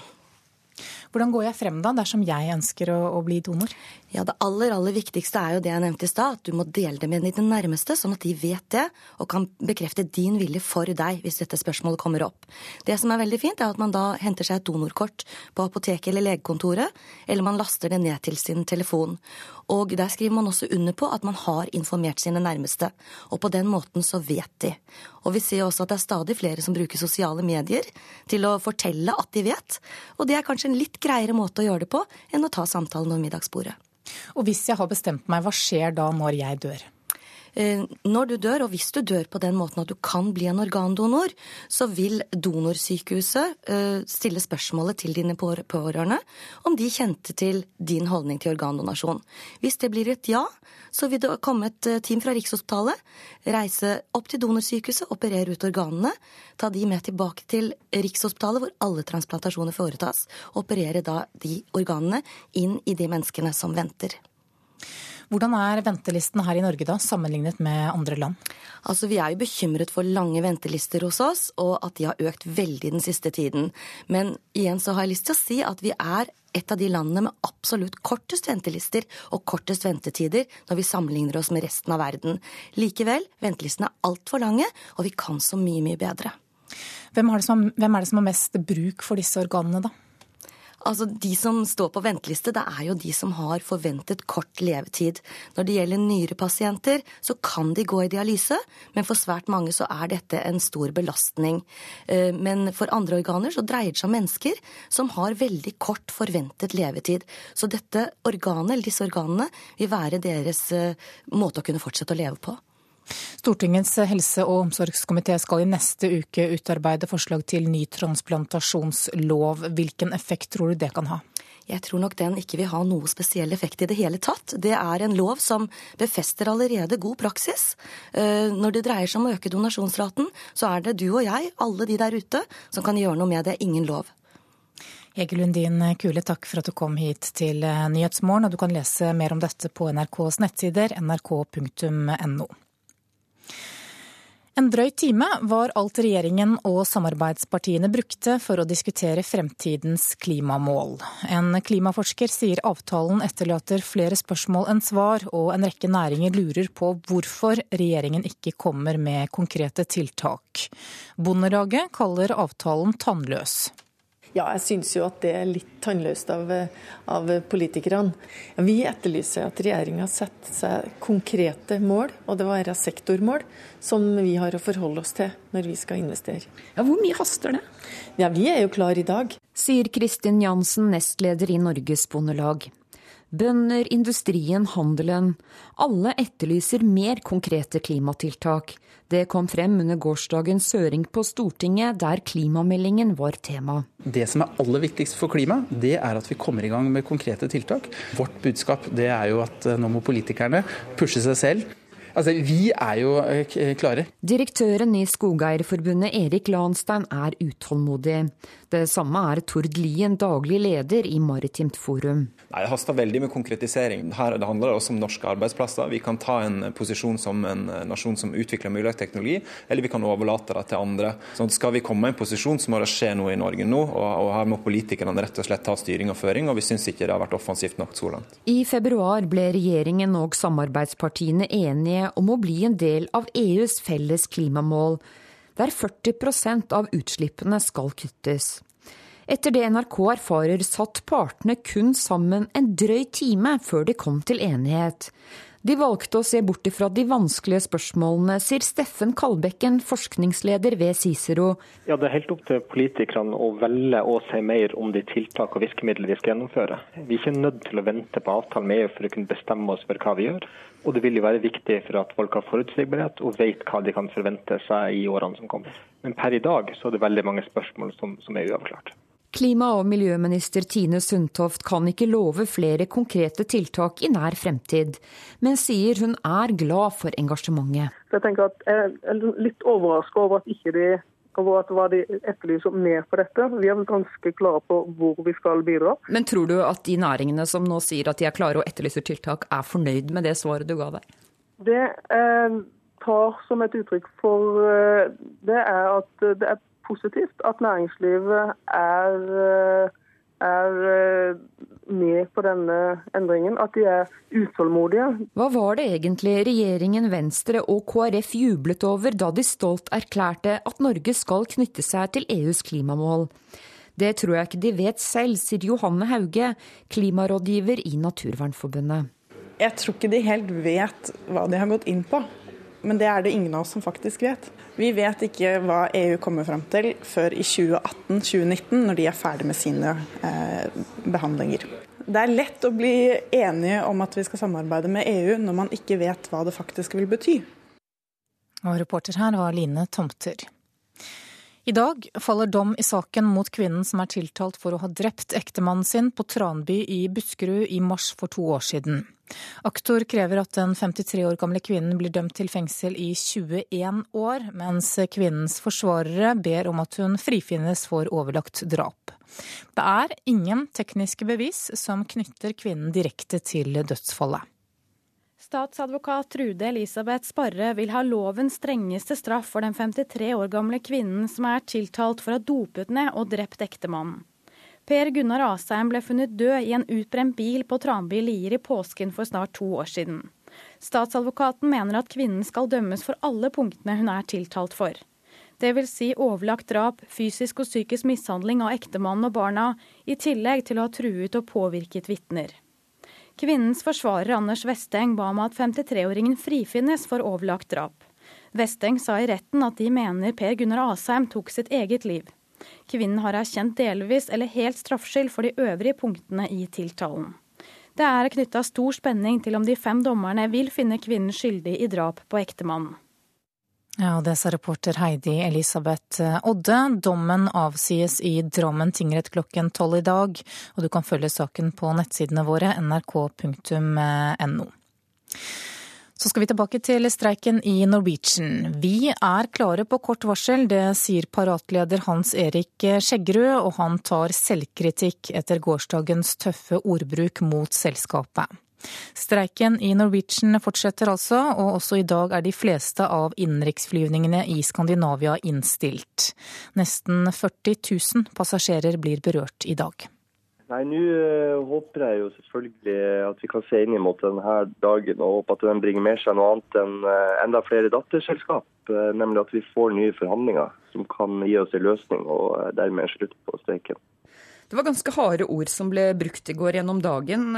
Hvordan går jeg frem da, dersom jeg ønsker å, å, bli donor? Ja, Det aller aller viktigste er jo det jeg nevnte i stad, at du må dele det med dine nærmeste, sånn at de vet det og kan bekrefte din vilje for deg hvis dette spørsmålet kommer opp. Det som er veldig fint, er at man da henter seg et donorkort på apoteket eller legekontoret, eller man laster det ned til sin telefon. Og der skriver man også under på at man har informert sine nærmeste. Og på den måten så vet de. Og vi ser også at det er stadig flere som bruker sosiale medier til å fortelle at de vet. Og det er kanskje en litt greiere måte å gjøre det på enn å ta samtalen om middagsbordet. Og hvis jeg har bestemt meg, hva skjer da når jeg dør? Eh, når du dør, og hvis du dør på den måten at du kan bli en organdonor, så vil donorsykehuset eh, stille spørsmålet til dine pårørende om de kjente til din holdning til organdonasjon. Hvis det blir et ja, så vil det komme et eh, team fra Rikshospitalet, reise opp til donorsykehuset, operere ut organene, ta de med tilbake til Rikshospitalet, hvor alle transplantasjoner foretas, og operere da de organene inn i de menneskene som venter. Hvordan er ventelisten her i Norge da, sammenlignet med andre land? Altså, Vi er jo bekymret for lange ventelister hos oss, og at de har økt veldig den siste tiden. Men igjen så har jeg lyst til å si at vi er et av de landene med absolutt kortest ventelister og kortest ventetider når vi sammenligner oss med resten av verden. Likevel, ventelistene er altfor lange, og vi kan så mye, mye bedre. Hvem er, som, hvem er det som har mest bruk for disse organene, da? Altså, De som står på venteliste, det er jo de som har forventet kort levetid. Når det gjelder nyrepasienter, så kan de gå i dialyse, men for svært mange så er dette en stor belastning. Eh, men for andre organer så dreier det seg om mennesker som har veldig kort forventet levetid. Så dette organet, eller disse organene vil være deres eh, måte å kunne fortsette å leve på. Stortingets helse- og omsorgskomité skal i neste uke utarbeide forslag til ny transplantasjonslov. Hvilken effekt tror du det kan ha? Jeg tror nok den ikke vil ha noe spesiell effekt i det hele tatt. Det er en lov som befester allerede god praksis. Eh, når det dreier seg om å øke donasjonsraten, så er det du og jeg, alle de der ute, som kan gjøre noe med det. Ingen lov. Hege Lundin Kule, takk for at du kom hit til Nyhetsmorgen. Og du kan lese mer om dette på NRKs nettsider nrk.no. En drøy time var alt regjeringen og samarbeidspartiene brukte for å diskutere fremtidens klimamål. En klimaforsker sier avtalen etterlater flere spørsmål enn svar, og en rekke næringer lurer på hvorfor regjeringen ikke kommer med konkrete tiltak. Bondelaget kaller avtalen tannløs. Ja, jeg syns jo at det er litt tannløst av, av politikerne. Vi etterlyser at regjeringa setter seg konkrete mål, og det være sektormål, som vi har å forholde oss til når vi skal investere. Ja, Hvor mye haster det? Ja, Vi er jo klar i dag. Sier Kristin Jansen, nestleder i Norges Bondelag. Bønder, industrien, handelen. Alle etterlyser mer konkrete klimatiltak. Det kom frem under gårsdagens høring på Stortinget, der klimameldingen var tema. Det som er aller viktigst for klima, det er at vi kommer i gang med konkrete tiltak. Vårt budskap det er jo at eh, nå må politikerne pushe seg selv Altså, Vi er jo eh, klare. Direktøren i Skogeierforbundet Erik Lanstein er utålmodig. Det samme er Tord Lien, daglig leder i Maritimt Forum. Nei, Det haster veldig med konkretisering. Her det handler også om norske arbeidsplasser. Vi kan ta en posisjon som en nasjon som utvikler mulig teknologi, eller vi kan overlate det til andre. Så Skal vi komme i en posisjon, så må det skje noe i Norge nå. Og, og her må politikerne rett og slett ta styring og føring, og vi syns ikke det har vært offensivt nok så langt. I februar ble regjeringen og samarbeidspartiene enige om å bli en del av EUs felles klimamål der 40% av utslippene skal kuttes. Etter det NRK erfarer, satt partene kun sammen en drøy time før de kom til enighet. De valgte å se bort ifra de vanskelige spørsmålene, sier Steffen Kalbekken, forskningsleder ved Cicero. Ja, Det er helt opp til politikerne å velge å si mer om de tiltak og virkemidler vi skal gjennomføre. Vi er ikke nødt til å vente på avtalen med EU for å kunne bestemme oss for hva vi gjør. Og det vil jo være viktig for at folk har forutsigbarhet og vet hva de kan forvente seg i årene som kommer. Men per i dag så er det veldig mange spørsmål som, som er uavklart. Klima- og miljøminister Tine Sundtoft kan ikke love flere konkrete tiltak i nær fremtid, men sier hun er glad for engasjementet. Jeg tenker at jeg er litt overraska over at ikke de over at hva de etterlyser mer på dette. Vi er ganske klare på hvor vi skal bidra. Men tror du at de næringene som nå sier at de er klare og etterlyser tiltak, er fornøyd med det svaret du ga deg? Det jeg tar som et uttrykk for eh, det, er at det er positivt at næringslivet er er eh, med på denne endringen, at de er utålmodige. Hva var det egentlig regjeringen Venstre og KrF jublet over da de stolt erklærte at Norge skal knytte seg til EUs klimamål? Det tror jeg ikke de vet selv, sier Johanne Hauge, klimarådgiver i Naturvernforbundet. Jeg tror ikke de helt vet hva de har gått inn på. Men det er det ingen av oss som faktisk vet. Vi vet ikke hva EU kommer fram til før i 2018-2019, når de er ferdig med sine eh, behandlinger. Det er lett å bli enige om at vi skal samarbeide med EU når man ikke vet hva det faktisk vil bety. Og reporter her var Line Tomter. I dag faller dom i saken mot kvinnen som er tiltalt for å ha drept ektemannen sin på Tranby i Buskerud i mars for to år siden. Aktor krever at den 53 år gamle kvinnen blir dømt til fengsel i 21 år, mens kvinnens forsvarere ber om at hun frifinnes for overlagt drap. Det er ingen tekniske bevis som knytter kvinnen direkte til dødsfallet. Statsadvokat Trude Elisabeth Sparre vil ha lovens strengeste straff for den 53 år gamle kvinnen som er tiltalt for å ha dopet ned og drept ektemannen. Per Gunnar Asheim ble funnet død i en utbrent bil på Tranby Lier i påsken for snart to år siden. Statsadvokaten mener at kvinnen skal dømmes for alle punktene hun er tiltalt for. Det vil si overlagt drap, fysisk og psykisk mishandling av ektemannen og barna, i tillegg til å ha truet og påvirket vitner. Kvinnens forsvarer Anders Vesteng ba om at 53-åringen frifinnes for overlagt drap. Vesteng sa i retten at de mener Per Gunnar Asheim tok sitt eget liv. Kvinnen har erkjent delvis eller helt straffskyld for de øvrige punktene i tiltalen. Det er knytta stor spenning til om de fem dommerne vil finne kvinnen skyldig i drap på ektemannen. Ja, og Det sa reporter Heidi Elisabeth Odde. Dommen avsies i Drammen tingrett klokken tolv i dag, og du kan følge saken på nettsidene våre nrk.no. Så skal vi tilbake til streiken i Norwegian. Vi er klare på kort varsel, det sier paratleder Hans Erik Skjeggerud, og han tar selvkritikk etter gårsdagens tøffe ordbruk mot selskapet. Streiken i Norwegian fortsetter altså, og også i dag er de fleste av innenriksflyvningene i Skandinavia innstilt. Nesten 40 000 passasjerer blir berørt i dag. Nei, Nå uh, håper jeg jo selvfølgelig at vi kan se inn mot denne dagen og håper at den bringer med seg noe annet enn uh, enda flere datterselskap. Uh, nemlig at vi får nye forhandlinger som kan gi oss en løsning og dermed en slutt på streiken. Det var ganske harde ord som ble brukt i går gjennom dagen.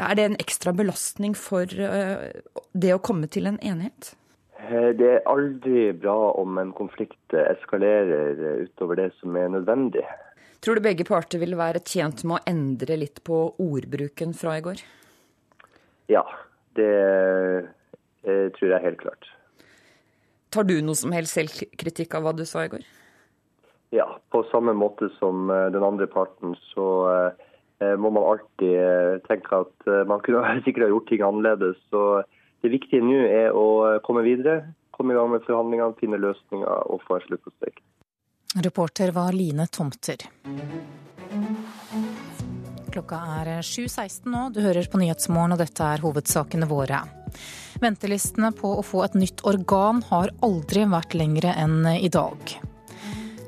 Er det en ekstra belastning for eh, det å komme til en enighet? Eh, det er aldri bra om en konflikt eskalerer utover det som er nødvendig. Tror du begge parter vil være tjent med å endre litt på ordbruken fra i går? Ja, det eh, tror jeg helt klart. Tar du noe som helst selvkritikk av hva du sa i går? Ja, på samme måte som den andre parten så må man alltid eh, tenke at eh, man kunne *laughs* sikkert ha gjort ting annerledes. Så det viktige nå er å komme videre, komme i gang med forhandlingene, finne løsninger og få en slutt på streiken. Reporter var Line Tomter. Klokka er 7.16 nå, du hører på Nyhetsmorgen og dette er hovedsakene våre. Ventelistene på å få et nytt organ har aldri vært lengre enn i dag.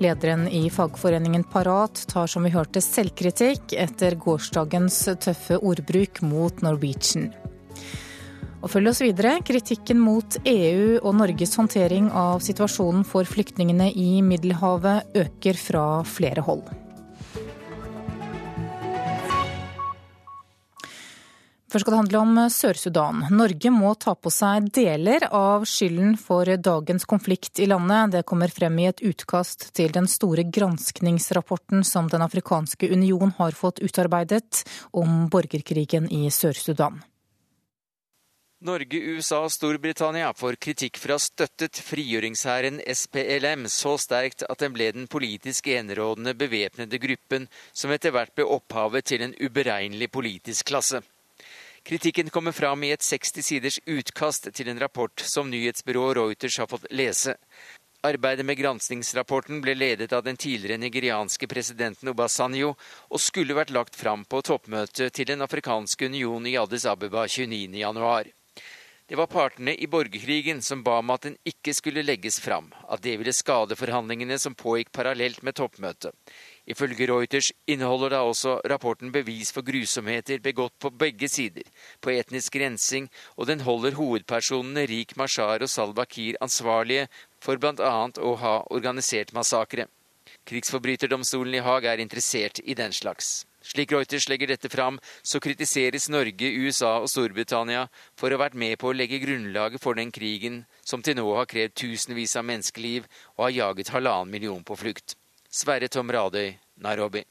Lederen i fagforeningen Parat tar som vi hørte selvkritikk etter gårsdagens tøffe ordbruk mot Norwegian. Og følg oss videre. Kritikken mot EU og Norges håndtering av situasjonen for flyktningene i Middelhavet øker fra flere hold. Først skal det handle om Sør-Sudan. Norge må ta på seg deler av skylden for dagens konflikt i landet. Det kommer frem i et utkast til den store granskningsrapporten som Den afrikanske union har fått utarbeidet om borgerkrigen i Sør-Sudan. Norge, USA og Storbritannia får kritikk for å ha støttet frigjøringshæren SPLM så sterkt at den ble den politisk enerådende bevæpnede gruppen som etter hvert ble opphavet til en uberegnelig politisk klasse. Kritikken kommer fram i et 60 siders utkast til en rapport som nyhetsbyrået Reuters har fått lese. Arbeidet med granskingsrapporten ble ledet av den tidligere nigerianske presidenten Obasanjo, og skulle vært lagt fram på toppmøtet til Den afrikanske union i Addis Abeba 29.1. Det var partene i borgerkrigen som ba om at den ikke skulle legges fram, at det ville skade forhandlingene som pågikk parallelt med toppmøtet. Ifølge Reuters inneholder da også rapporten bevis for grusomheter begått på begge sider, på etnisk rensing, og den holder hovedpersonene Rik Mashar og Salwa Kiir ansvarlige for bl.a. å ha organisert massakre. Krigsforbryterdomstolen i Haag er interessert i den slags. Slik Reuters legger dette fram, så kritiseres Norge, USA og Storbritannia for å ha vært med på å legge grunnlaget for den krigen som til nå har krevd tusenvis av menneskeliv og har jaget halvannen million på flukt. Sverre Tom Radøy, Nairobi.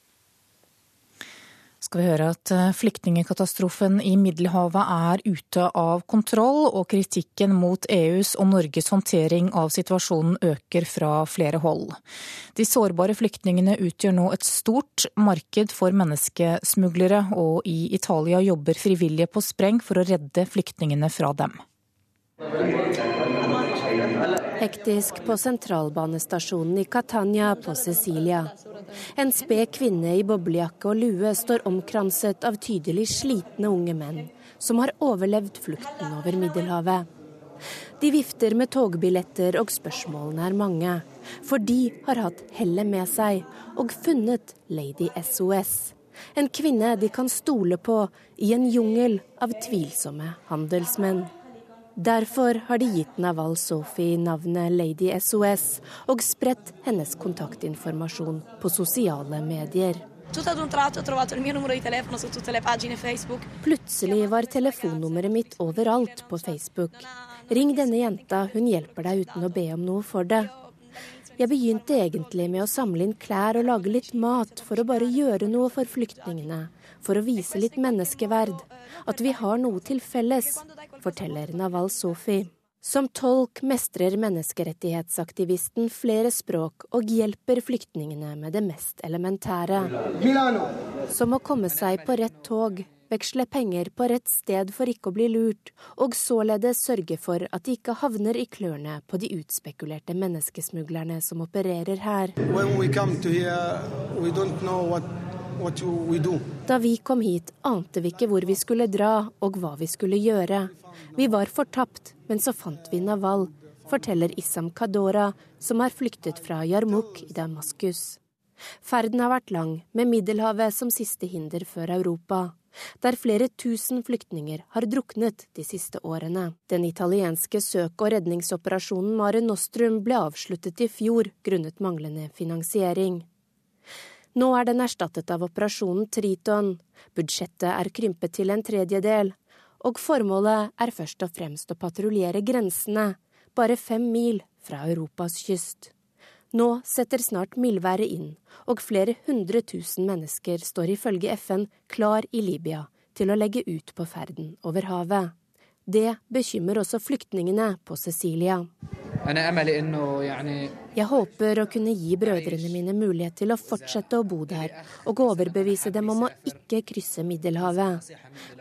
skal vi høre at eh, flyktningkatastrofen i Middelhavet er ute av kontroll, og kritikken mot EUs og Norges håndtering av situasjonen øker fra flere hold. De sårbare flyktningene utgjør nå et stort marked for menneskesmuglere, og i Italia jobber frivillige på spreng for å redde flyktningene fra dem. Hektisk på sentralbanestasjonen i Catania på Sicilia. En sped kvinne i boblejakke og lue står omkranset av tydelig slitne unge menn, som har overlevd flukten over Middelhavet. De vifter med togbilletter, og spørsmålene er mange. For de har hatt hellet med seg og funnet Lady SOS. En kvinne de kan stole på i en jungel av tvilsomme handelsmenn. Derfor har de gitt Naval Sofi navnet Lady SOS og spredt hennes kontaktinformasjon på sosiale medier. Plutselig var telefonnummeret mitt overalt på Facebook. Ring denne jenta, hun hjelper deg uten å be om noe for det. Jeg begynte egentlig med å samle inn klær og lage litt mat for å bare gjøre noe for flyktningene. For å vise litt menneskeverd. At vi har noe til felles, forteller Naval Sofi. Som tolk mestrer menneskerettighetsaktivisten flere språk og hjelper flyktningene med det mest elementære. Som å komme seg på rett tog, veksle penger på rett sted for ikke å bli lurt, og således sørge for at de ikke havner i klørne på de utspekulerte menneskesmuglerne som opererer her. Da vi kom hit, ante vi ikke hvor vi skulle dra og hva vi skulle gjøre. Vi var fortapt, men så fant vi Naval, forteller Issam Kadora, som har flyktet fra Yarmouk i Damaskus. Ferden har vært lang, med Middelhavet som siste hinder før Europa der flere tusen flyktninger har druknet de siste årene. Den italienske søk- og redningsoperasjonen Mare Nostrum ble avsluttet i fjor grunnet manglende finansiering. Nå er den erstattet av operasjonen Triton. Budsjettet er krympet til en tredjedel, og formålet er først og fremst å patruljere grensene, bare fem mil fra Europas kyst. Nå setter snart mildværet inn, og flere hundre tusen mennesker står ifølge FN klar i Libya til å legge ut på ferden over havet. Det bekymrer også flyktningene på Sicilia. Jeg håper å kunne gi brødrene mine mulighet til å fortsette å bo der, og overbevise dem om å ikke krysse Middelhavet.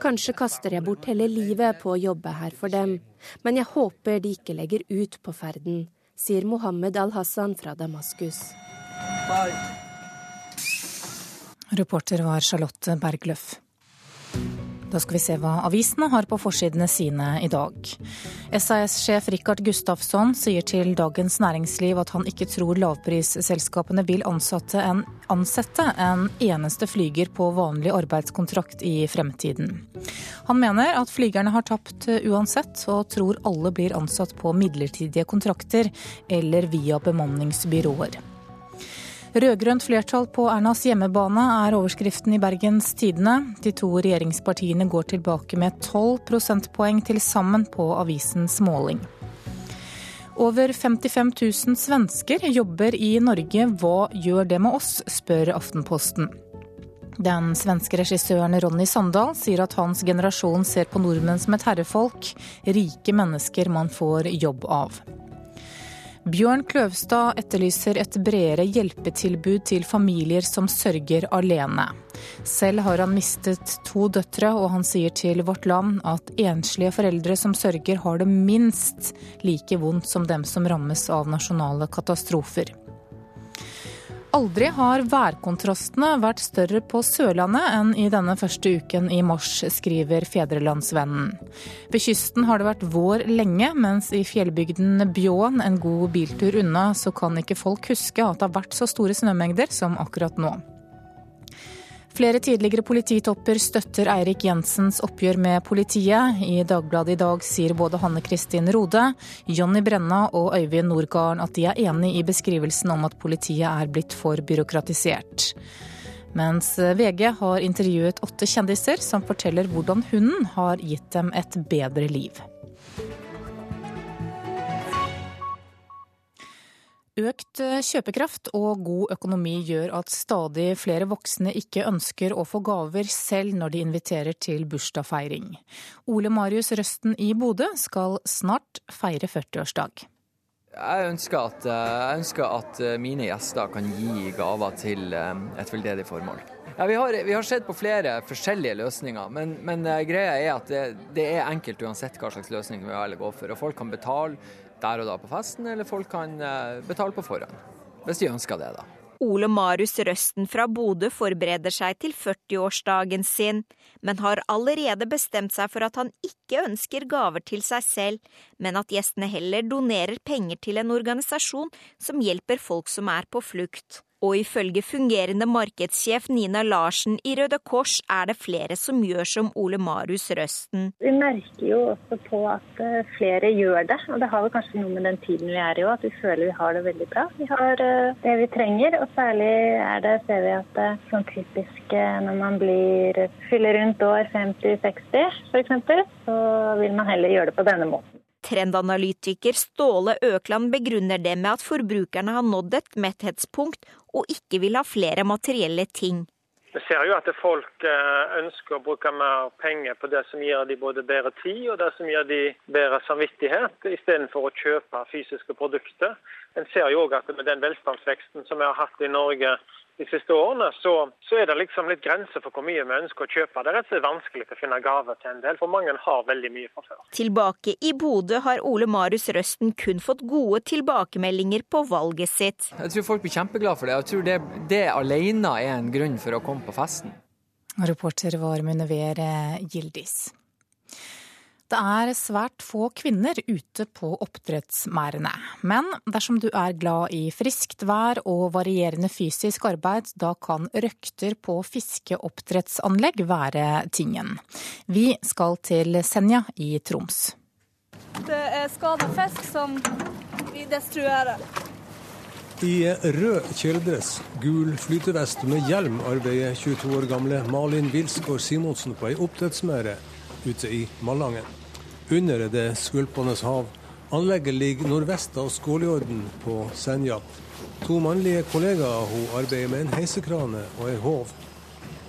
Kanskje kaster jeg bort hele livet på å jobbe her for dem, men jeg håper de ikke legger ut på ferden sier Mohammed al-Hassan fra Damaskus. Reporter var Charlotte Bergløff. Da skal vi se hva avisene har på forsidene sine i dag. SAS-sjef Rikard Gustafsson sier til Dagens Næringsliv at han ikke tror lavprisselskapene vil en, ansette en eneste flyger på vanlig arbeidskontrakt i fremtiden. Han mener at flygerne har tapt uansett, og tror alle blir ansatt på midlertidige kontrakter eller via bemanningsbyråer. Rød-grønt flertall på Ernas hjemmebane er overskriften i Bergens Tidende. De to regjeringspartiene går tilbake med 12 prosentpoeng til sammen på avisens måling. Over 55 000 svensker jobber i Norge. Hva gjør det med oss, spør Aftenposten. Den svenske regissøren Ronny Sandal sier at hans generasjon ser på nordmenn som et herrefolk, rike mennesker man får jobb av. Bjørn Kløvstad etterlyser et bredere hjelpetilbud til familier som sørger alene. Selv har han mistet to døtre, og han sier til Vårt Land at enslige foreldre som sørger, har det minst like vondt som dem som rammes av nasjonale katastrofer. Aldri har værkontrastene vært større på Sørlandet enn i denne første uken i mars, skriver Fedrelandsvennen. Ved kysten har det vært vår lenge, mens i fjellbygden Bjåen, en god biltur unna, så kan ikke folk huske at det har vært så store snømengder som akkurat nå. Flere tidligere polititopper støtter Eirik Jensens oppgjør med politiet. I Dagbladet i dag sier både Hanne Kristin Rode, Jonny Brenna og Øyvind Nordgarden at de er enig i beskrivelsen om at politiet er blitt for byråkratisert. Mens VG har intervjuet åtte kjendiser som forteller hvordan hunden har gitt dem et bedre liv. Økt eh, kjøpekraft og god økonomi gjør at stadig flere voksne ikke ønsker å få gaver selv når de inviterer til bursdagsfeiring. Ole Marius Røsten i Bodø skal snart feire 40-årsdag. Jeg ønsker, at, eh, jeg ønsker at eh, mine gjester kan gi gaver til et veldedig formål. Ja, vi, har, vi, har, sett på flere forskjellige løsninger, men, men greia er at det, det, er enkelt uansett hva slags løsning vi velger å gå for. Og folk kan betale der og da på festen, eller folk kan eh, betale på forhånd. Hvis de ønsker det, da. Ole Marius Røsten fra Bodø forbereder seg til 40-årsdagen sin, men har allerede bestemt seg for at han ikke ønsker gaver til seg selv, men at gjestene heller donerer penger til en organisasjon som hjelper folk som er på flukt. Og ifølge fungerende markedssjef Nina Larsen i Røde Kors er det flere som gjør som Ole Marius Røsten. Vi merker jo også på at eh, flere gjør det, og det har vel kanskje noe med den tiden vi er i òg, at vi føler vi har det veldig bra. Vi har eh, det vi trenger, og særlig er det, ser vi at det er sånn typisk når man blir, fyller rundt år 50-60 f.eks., så vil man heller gjøre det på denne måten. Trendanalytiker Ståle Økland begrunner det med at forbrukerne har nådd et metthetspunkt og ikke vil ha flere materielle ting. Vi ser jo at folk eh, ønsker å bruke mer penger på det som gir de både bedre tid og det som gir de bedre samvittighet, istedenfor å kjøpe fysiske produkter. En ser jo òg at med den velstandsveksten som vi har hatt i Norge de siste årene, så, så, er det liksom litt grenser for hvor mye vi ønsker å kjøpe. Det er rett og slett vanskelig å finne gaver til en del, for mange har veldig mye fra før. Tilbake i Bodø har Ole Marius Røsten kun fått gode tilbakemeldinger på valget sitt. Jeg tror folk blir kjempeglade for det. Jeg tror det, det alene er en grunn for å komme på festen. Reporter var Munevere Gildis. Det er svært få kvinner ute på oppdrettsmerdene. Men dersom du er glad i friskt vær og varierende fysisk arbeid, da kan røkter på fiskeoppdrettsanlegg være tingen. Vi skal til Senja i Troms. Det er skada fisk som vi destruerer. I rød kjeledress, gul flytevest med hjelm arbeider 22 år gamle Malin Wilsgård Simonsen på ei oppdrettsmerde ute i Malangen. Under er det skvulpende hav. Anlegget ligger nordvest av Skåljorden på Senja. To mannlige kollegaer hun arbeider med en heisekrane og ei håv.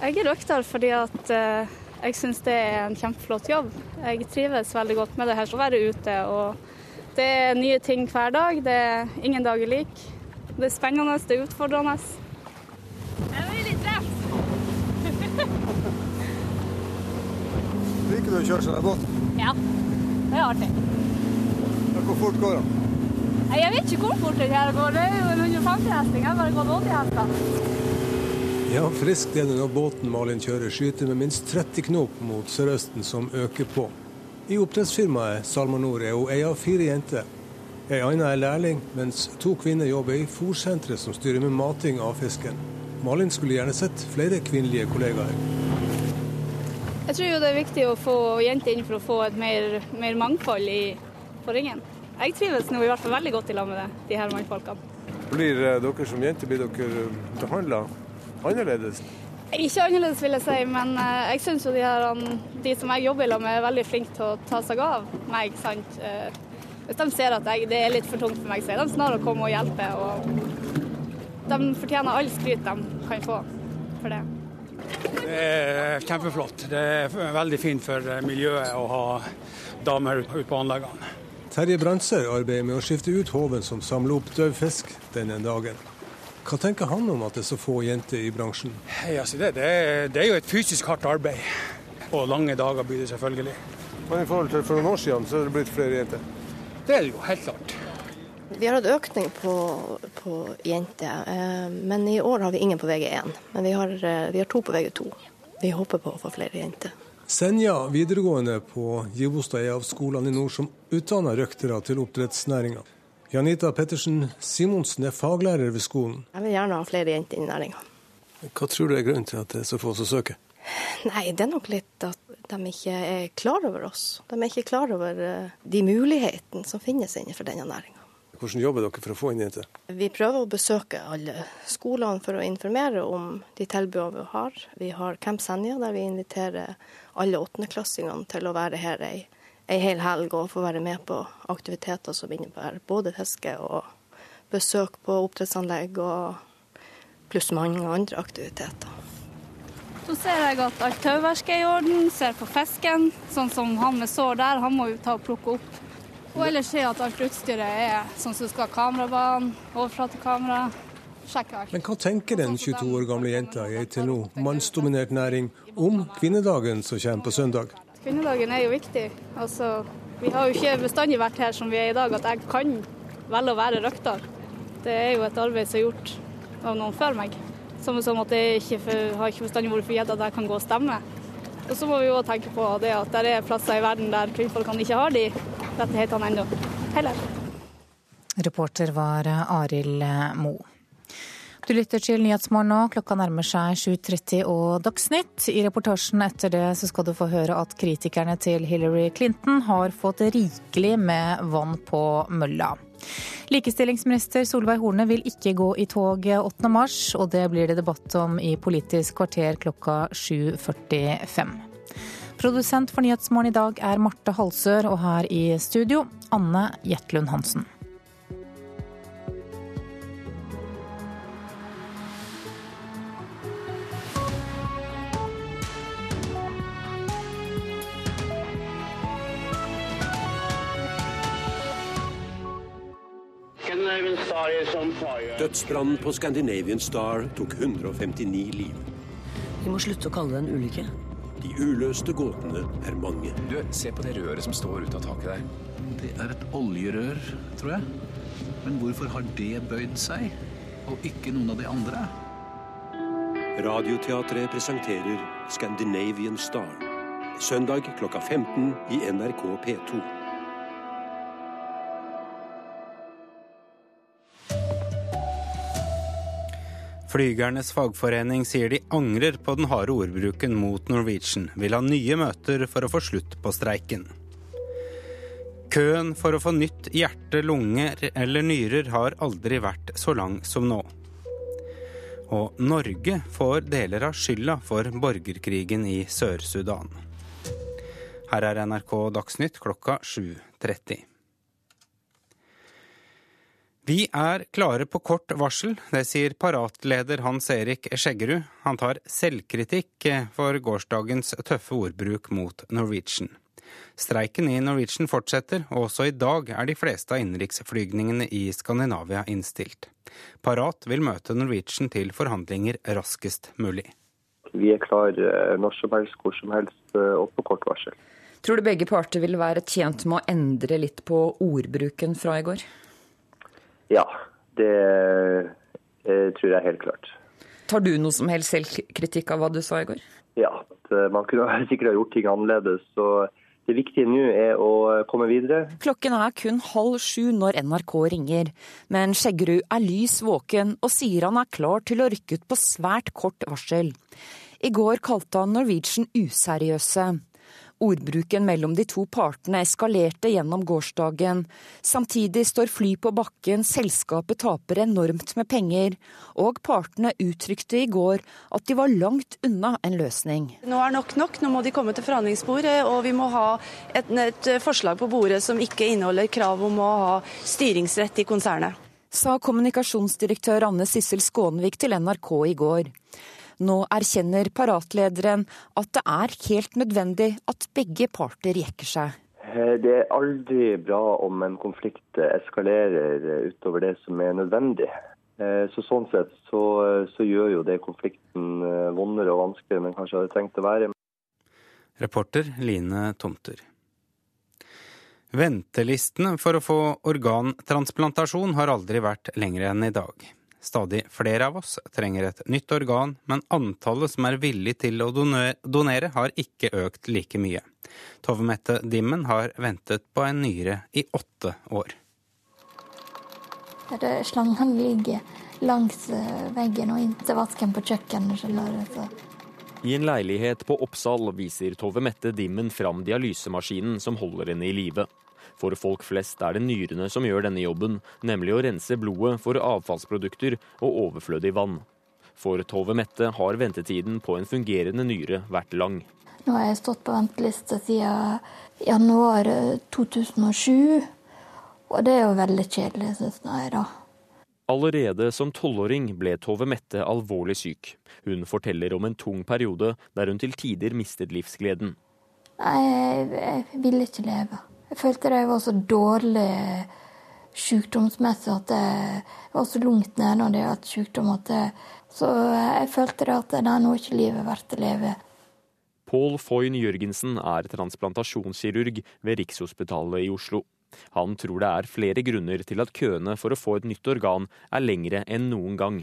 Jeg er røkter fordi at uh, jeg syns det er en kjempeflott jobb. Jeg trives veldig godt med det her, å være ute. og Det er nye ting hver dag. Det er ingen dager lik. Det er spennende, det er utfordrende. Jeg blir litt redd. Liker du å kjøre sånn båt? Ja. Det er artig. Hvor fort går den? Jeg vet ikke hvor fort den her går. Det er jo en 150 hesting. Jeg bare gått 80 hester. Ja, friskt er det når båten Malin kjører skyter med minst 30 knop mot sørøsten som øker på. I oppdrettsfirmaet SalmoNor er hun ei av fire jenter. Ei anna er lærling, mens to kvinner jobber i fòrsenteret som styrer med mating av fisken. Malin skulle gjerne sett flere kvinnelige kollegaer. Jeg tror jo det er viktig å få jenter inn for å få et mer, mer mangfold i, på ringen. Jeg trives nå i hvert fall veldig godt i lag med det, de her mannfolkene. Blir eh, dere som jenter blir dere behandla annerledes? Ikke annerledes, vil jeg si, men eh, jeg syns jo de, her, de som jeg jobber i lag med, er veldig flinke til å ta seg av meg. sant? Eh, hvis de ser at jeg, det er litt for tungt for meg, så er de snarere å komme og hjelpe. Og de fortjener all skryt de kan få for det. Det er kjempeflott. Det er veldig fint for miljøet å ha damer ute på anleggene. Terje Brandsøy arbeider med å skifte ut håven som samler opp død fisk denne dagen. Hva tenker han om at det er så få jenter i bransjen? Hey, altså det, det, er, det, er, jo et fysisk hardt arbeid. Og lange dager blir det selvfølgelig. Men i forhold til for noen år siden så er det blitt flere jenter? Det er det jo, helt klart. Vi har hatt økning på, på jenter, eh, men i år har vi ingen på VG1. Men vi har, eh, vi har to på VG2. Vi håper på å få flere jenter. Senja videregående på Givostad er av skolene i nord som utdanner røktere til oppdrettsnæringa. Janita Pettersen Simonsen er faglærer ved skolen. Jeg vil gjerne ha flere jenter inn i næringa. Hva tror du er grunnen til at det er så få som søker? Nei, det er nok litt at de ikke er klar over oss. De er ikke klar over eh, de mulighetene som finnes innenfor denne næringa. Hvordan jobber dere for å få inn jenter? Vi prøver å besøke alle skolene for å informere om de tilbudene vi har. Vi har Camp Senja, der vi inviterer alle åttendeklassingene til å være her ei, ei hel helg og få være med på aktiviteter som innebærer både fiske og besøk på oppdrettsanlegg og pluss mange andre aktiviteter. Så ser jeg at alt tauverket er i orden, ser på fisken. Sånn som han med sår der, han må jo ta og plukke opp. Og ellers se at alt utstyret er sånn som det skal. Kamerabane, overflatekamera. Men hva tenker den 22 år gamle jenta i ei til nå mannsdominert næring om kvinnedagen som kommer på søndag? Kvinnedagen er jo viktig. Altså, vi har jo ikke bestandig vært her som vi er i dag, at jeg kan velge å være røkter. Det er jo et arbeid som er gjort av noen før meg. Samme som at det ikke for, har ikke bestandig vært for gitt at jeg kan gå og stemme. Og så må vi jo tenke på det at det er plasser i verden der kvinnfolkene ikke har de rettighetene ennå. Heller. Reporter var Arild Moe. Du lytter til Nyhetsmorgen nå. Klokka nærmer seg 7.30 og Dagsnytt. I reportasjen etter det så skal du få høre at kritikerne til Hillary Clinton har fått rikelig med vann på mølla. Likestillingsminister Solveig Horne vil ikke gå i tog 8. mars, og det blir det debatt om i Politisk kvarter klokka 7.45. Produsent for Nyhetsmorgen i dag er Marte Halsør, og her i studio Anne Jetlund Hansen. Dødsbrannen på Scandinavian Star tok 159 liv. Vi må slutte å kalle det en ulykke. De uløste gåtene er mange. Du, Se på det røret som står ut av taket der. Det er et oljerør, tror jeg. Men hvorfor har det bøyd seg, og ikke noen av de andre? Radioteatret presenterer Scandinavian Star. Søndag klokka 15 i NRK P2. Flygernes fagforening sier de angrer på den harde ordbruken mot Norwegian, vil ha nye møter for å få slutt på streiken. Køen for å få nytt hjerte, lunger eller nyrer har aldri vært så lang som nå. Og Norge får deler av skylda for borgerkrigen i Sør-Sudan. Her er NRK Dagsnytt klokka 7.30. Vi er klare på kort varsel, det sier Parat-leder Hans Erik Skjeggerud. Han tar selvkritikk for gårsdagens tøffe ordbruk mot Norwegian. Streiken i Norwegian fortsetter, og også i dag er de fleste av innenriksflygningene i Skandinavia innstilt. Parat vil møte Norwegian til forhandlinger raskest mulig. Vi er klar eh, når som helst, hvor som helst eh, og på kort varsel. Tror du begge parter vil være tjent med å endre litt på ordbruken fra i går? Ja, det eh, tror jeg helt klart. Tar du noe som helst selvkritikk av hva du sa i går? Ja, eh, man kunne *laughs* sikkert ha gjort ting annerledes. så det viktige nå er å komme videre. Klokken er kun halv sju når NRK ringer, men Skjeggerud er lys våken og sier han er klar til å rykke ut på svært kort varsel. I går kalte han Norwegian useriøse. Ordbruken mellom de to partene eskalerte gjennom gårsdagen. Samtidig står fly på bakken, selskapet taper enormt med penger, og partene uttrykte i går at de var langt unna en løsning. Nå er nok nok, nå må de komme til forhandlingsbordet, og vi må ha et, et forslag på bordet som ikke inneholder krav om å ha styringsrett i konsernet. Sa kommunikasjonsdirektør Anne Sissel Skånevik til NRK i går. Nå erkjenner Parat-lederen at det er helt nødvendig at begge parter jekker seg. Eh, det er aldri bra om en konflikt eskalerer utover det som er nødvendig. Eh, så Sånn sett så, så gjør jo det konflikten eh, vondere og vanskeligere enn den kanskje hadde trengt å være. Reporter Line Tomter. Ventelistene for å få organtransplantasjon har aldri vært lengre enn i dag. Stadig flere av oss trenger et nytt organ, men antallet som er villig til å donere, har ikke økt like mye. Tove Mette Dimmen har ventet på en nyre i åtte år. Slangen ligger langs eh, veggen og inntil vasken på kjøkkenet. I en leilighet på Oppsal viser Tove Mette Dimmen fram dialysemaskinen som holder henne i live. For folk flest er det nyrene som gjør denne jobben, nemlig å rense blodet for avfallsprodukter og overflødig vann. For Tove Mette har ventetiden på en fungerende nyre vært lang. Nå har jeg stått på venteliste siden januar 2007, og det er jo veldig kjedelig, syns jeg da. Allerede som tolvåring ble Tove Mette alvorlig syk. Hun forteller om en tung periode der hun til tider mistet livsgleden. Jeg, jeg ville ikke leve. Jeg følte det var så dårlig sykdomsmessig at jeg var så langt nede når det gjaldt sykdom. at jeg, Så jeg følte det at det er nå ikke livet verdt å leve. Pål Foyn Jørgensen er transplantasjonskirurg ved Rikshospitalet i Oslo. Han tror det er flere grunner til at køene for å få et nytt organ er lengre enn noen gang.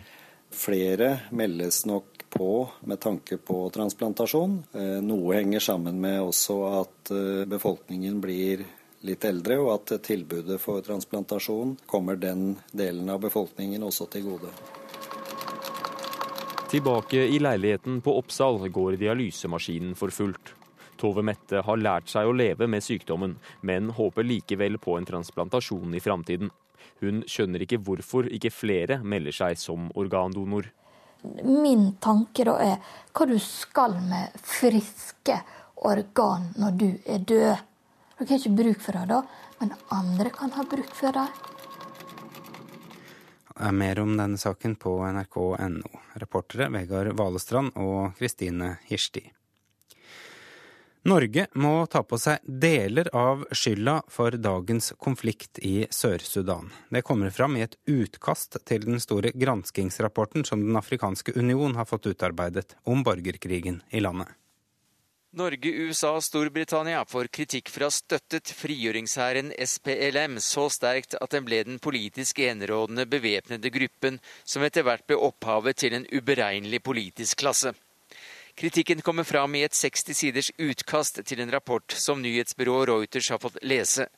Flere meldes nok på med tanke på transplantasjon. Eh, noe henger sammen med også at eh, befolkningen blir litt eldre, og at tilbudet for transplantasjon kommer den delen av befolkningen også til gode. Tilbake i leiligheten på Oppsal går dialysemaskinen for fullt. Tove Mette har lært seg å leve med sykdommen, men håper likevel på en transplantasjon i framtiden. Hun skjønner ikke hvorfor ikke flere melder seg som organdonor. Min tanke da er hva du skal med friske organ når du er død. Dere har ikke bruk for det da, men andre kan ha bruk for det. Mer om denne saken på nrk.no. Reportere Vegard Valestrand og Kristine Hirsti. Norge må ta på seg deler av skylda for dagens konflikt i Sør-Sudan. Det kommer fram i et utkast til den store granskingsrapporten som Den afrikanske union har fått utarbeidet om borgerkrigen i landet. Norge, USA og Storbritannia får kritikk for å ha støttet frigjøringshæren SPLM så sterkt at den ble den politisk enerådende bevæpnede gruppen som etter hvert ble opphavet til en uberegnelig politisk klasse. Kritikken kommer fram i et 60 siders utkast til en rapport som nyhetsbyrået Reuters har fått lese.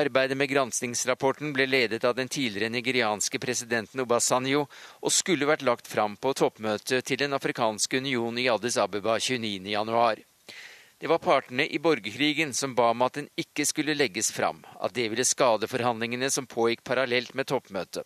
Arbeidet med granskingsrapporten ble ledet av den tidligere nigerianske presidenten Obasanjo, og skulle vært lagt fram på toppmøtet til Den afrikanske union i Addis Abeba 29.1. Det var partene i borgerkrigen som ba om at den ikke skulle legges fram, at det ville skade forhandlingene som pågikk parallelt med toppmøtet.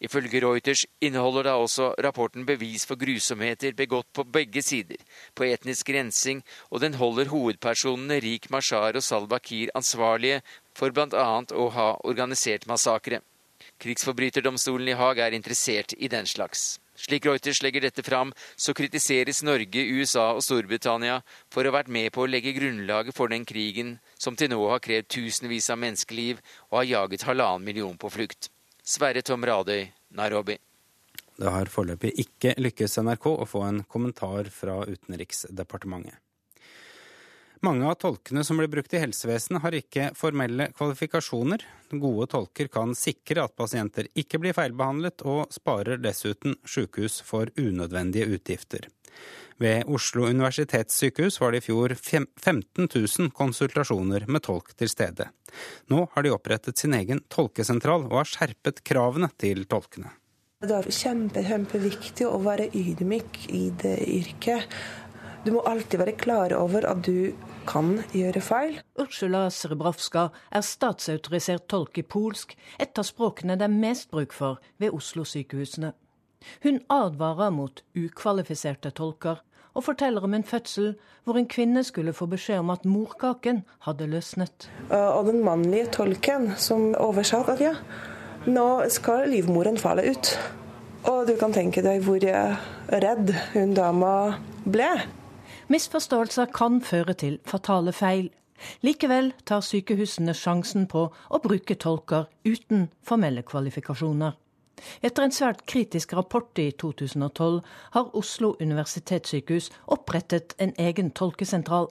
Ifølge Reuters inneholder da også rapporten bevis for grusomheter begått på begge sider, på etnisk rensing, og den holder hovedpersonene Rik Mashar og Salwa Kiir ansvarlige for bl.a. å ha organisert massakre. Krigsforbryterdomstolen i Haag er interessert i den slags. Slik Reuters legger dette fram, så kritiseres Norge, USA og Storbritannia for å ha vært med på å legge grunnlaget for den krigen som til nå har krevd tusenvis av menneskeliv og har jaget halvannen million på flukt. Sverre Tom Radøy, Nairobi. Det har foreløpig ikke lykkes NRK å få en kommentar fra Utenriksdepartementet. Mange av tolkene som blir brukt i helsevesenet har ikke formelle kvalifikasjoner. Gode tolker kan sikre at pasienter ikke blir feilbehandlet, og sparer dessuten sykehus for unødvendige utgifter. Ved Oslo universitetssykehus var det i fjor 15 000 konsultasjoner med tolk til stede. Nå har de opprettet sin egen tolkesentral og har skjerpet kravene til tolkene. Det er kjempe, kjempeviktig å være ydmyk i det yrket. Du må alltid være klar over at du kan gjøre feil. Ursula Srebrovska er statsautorisert tolk i polsk, et av språkene det er mest bruk for ved Oslo-sykehusene. Hun advarer mot ukvalifiserte tolker, og forteller om en fødsel hvor en kvinne skulle få beskjed om at morkaken hadde løsnet. Og den mannlige tolken som oversatte at ja, nå skal livmoren falle ut. Og du kan tenke deg hvor redd hun dama ble. Misforståelser kan føre til fatale feil. Likevel tar sykehusene sjansen på å bruke tolker uten formelle kvalifikasjoner. Etter en svært kritisk rapport i 2012 har Oslo universitetssykehus opprettet en egen tolkesentral.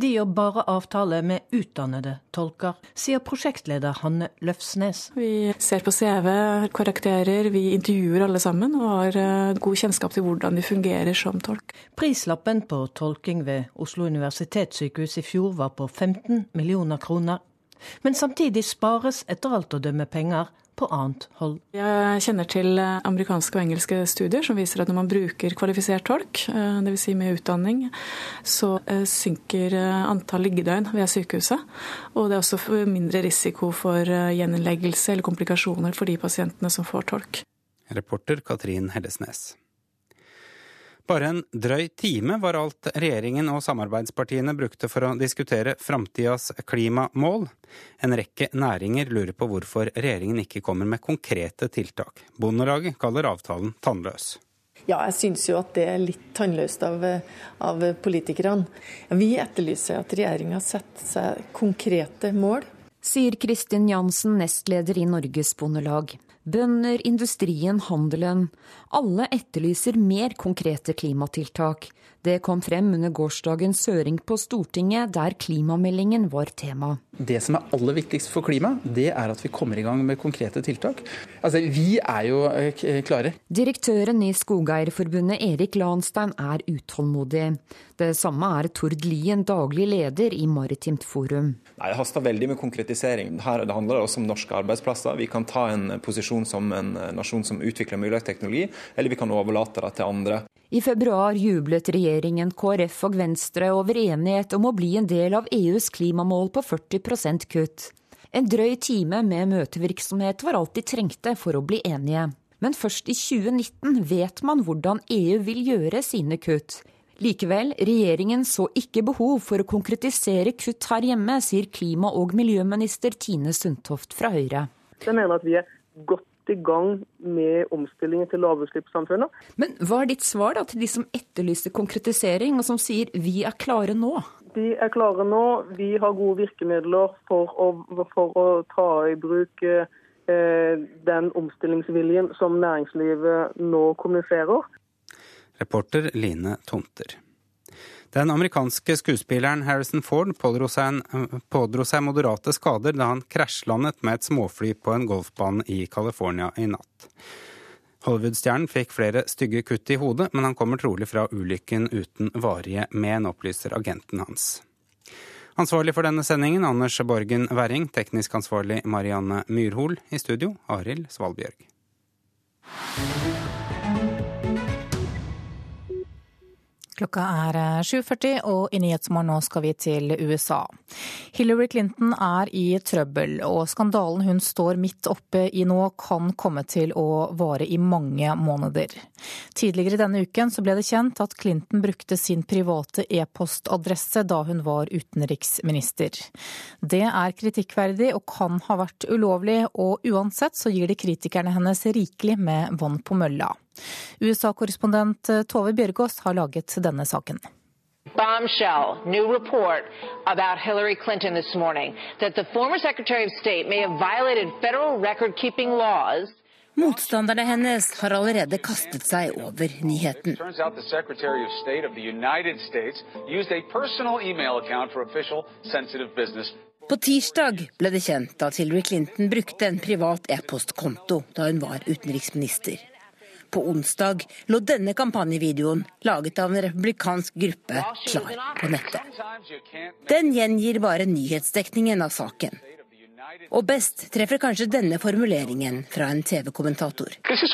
De gjør bare avtale med utdannede tolker, sier prosjektleder Hanne Løfsnes. Vi ser på CV, karakterer, vi intervjuer alle sammen og har eh, god kjennskap til hvordan de fungerer som tolk. Prislappen på tolking ved Oslo universitetssykehus i fjor var på 15 millioner kroner. Men samtidig spares etter alt å dømme penger på annet hold. Jeg kjenner til eh, amerikanske og engelske studier som viser at når man bruker kvalifisert tolk, eh, dvs. Si med utdanning, så eh, synker antall liggedøgn ved sykehuset. Og det er også mindre risiko for gjeninnleggelse eller komplikasjoner for de pasientene som får tolk. Reporter Katrin Hellesnes. Bare en drøy time var alt regjeringen og samarbeidspartiene brukte for å diskutere framtidas klimamål. En rekke næringer lurer på hvorfor regjeringen ikke kommer med konkrete tiltak. Bondelaget kaller avtalen tannløs. Ja, jeg syns jo at det er litt tannløst av, av politikerne. Vi etterlyser at regjeringa setter seg konkrete mål. Sier Kristin Jansen, nestleder i Norges Bondelag. Bønder, industrien, handelen. Alle etterlyser mer konkrete klimatiltak. Det kom frem under gårsdagens søring på Stortinget, der klimameldingen var tema. Det som er aller viktigst for klima, det er at vi kommer i gang med konkrete tiltak. Altså, Vi er jo eh, klare. Direktøren i Skogeierforbundet, Erik Lanstein, er utålmodig. Det samme er Tord Lien, daglig leder i Maritimt Forum. Nei, Det haster veldig med konkretisering. Her det handler også om norske arbeidsplasser. Vi kan ta en posisjon som en nasjon som utvikler miljøteknologi, eller vi kan overlate det til andre. I februar jublet regjeringen, KrF og Venstre over enighet om å bli en del av EUs klimamål på 40% kutt. En drøy time med møtevirksomhet var alt de trengte for å bli enige. Men først i 2019 vet man hvordan EU vil gjøre sine kutt. Likevel, regjeringen så ikke behov for å konkretisere kutt her hjemme, sier klima- og miljøminister Tine Sundtoft fra Høyre. Jeg mener at vi er godt i gang med omstillingen til lavutslippssamfunnet. Men hva er ditt svar da, til de som etterlyser konkretisering, og som sier vi er klare nå? De er klare nå. Vi har gode virkemidler for å, for å ta i bruk eh, den omstillingsviljen som næringslivet nå kommuniserer. Reporter Line Tomter. Den amerikanske skuespilleren Harrison Ford pådro seg, pådro seg, moderate skader da han krasjlandet med et småfly på en golfbane i California i natt. Hollywood-stjernen fikk flere stygge kutt i hodet, men han kommer trolig fra ulykken uten varige men, opplyser agenten hans. Ansvarlig for denne sendingen Anders Borgen Werring, teknisk ansvarlig Marianne Myrhol, i studio Arild Svalbjørg. Klokka er 7.40, eh, og i Nyhetsmorgen nå skal vi til USA. Hillary Clinton er i trøbbel, og skandalen hun står midt oppe i nå kan komme til å vare i mange måneder. Tidligere denne uken ble det kjent at Clinton brukte sin private e-postadresse da hun var utenriksminister. Det er kritikkverdig og kan ha vært ulovlig, og uansett så gir det kritikerne hennes rikelig med vann på mølla. USA-korrespondent Tove Bjørgaas har laget denne saken. Bombshell, new report about Hillary Clinton this morning that the former Secretary of State may have violated federal record-keeping laws Motstanderne hennes har allerede kastet seg over nyheten. På tirsdag ble det kjent at Hillary Clinton brukte en privat e-postkonto da hun var utenriksminister. På onsdag lå denne kampanjevideoen, laget av en republikansk gruppe, klar på nettet. Den gjengir bare nyhetsdekningen av saken. Og best treffer kanskje denne formuleringen fra en TV-kommentator. Kind of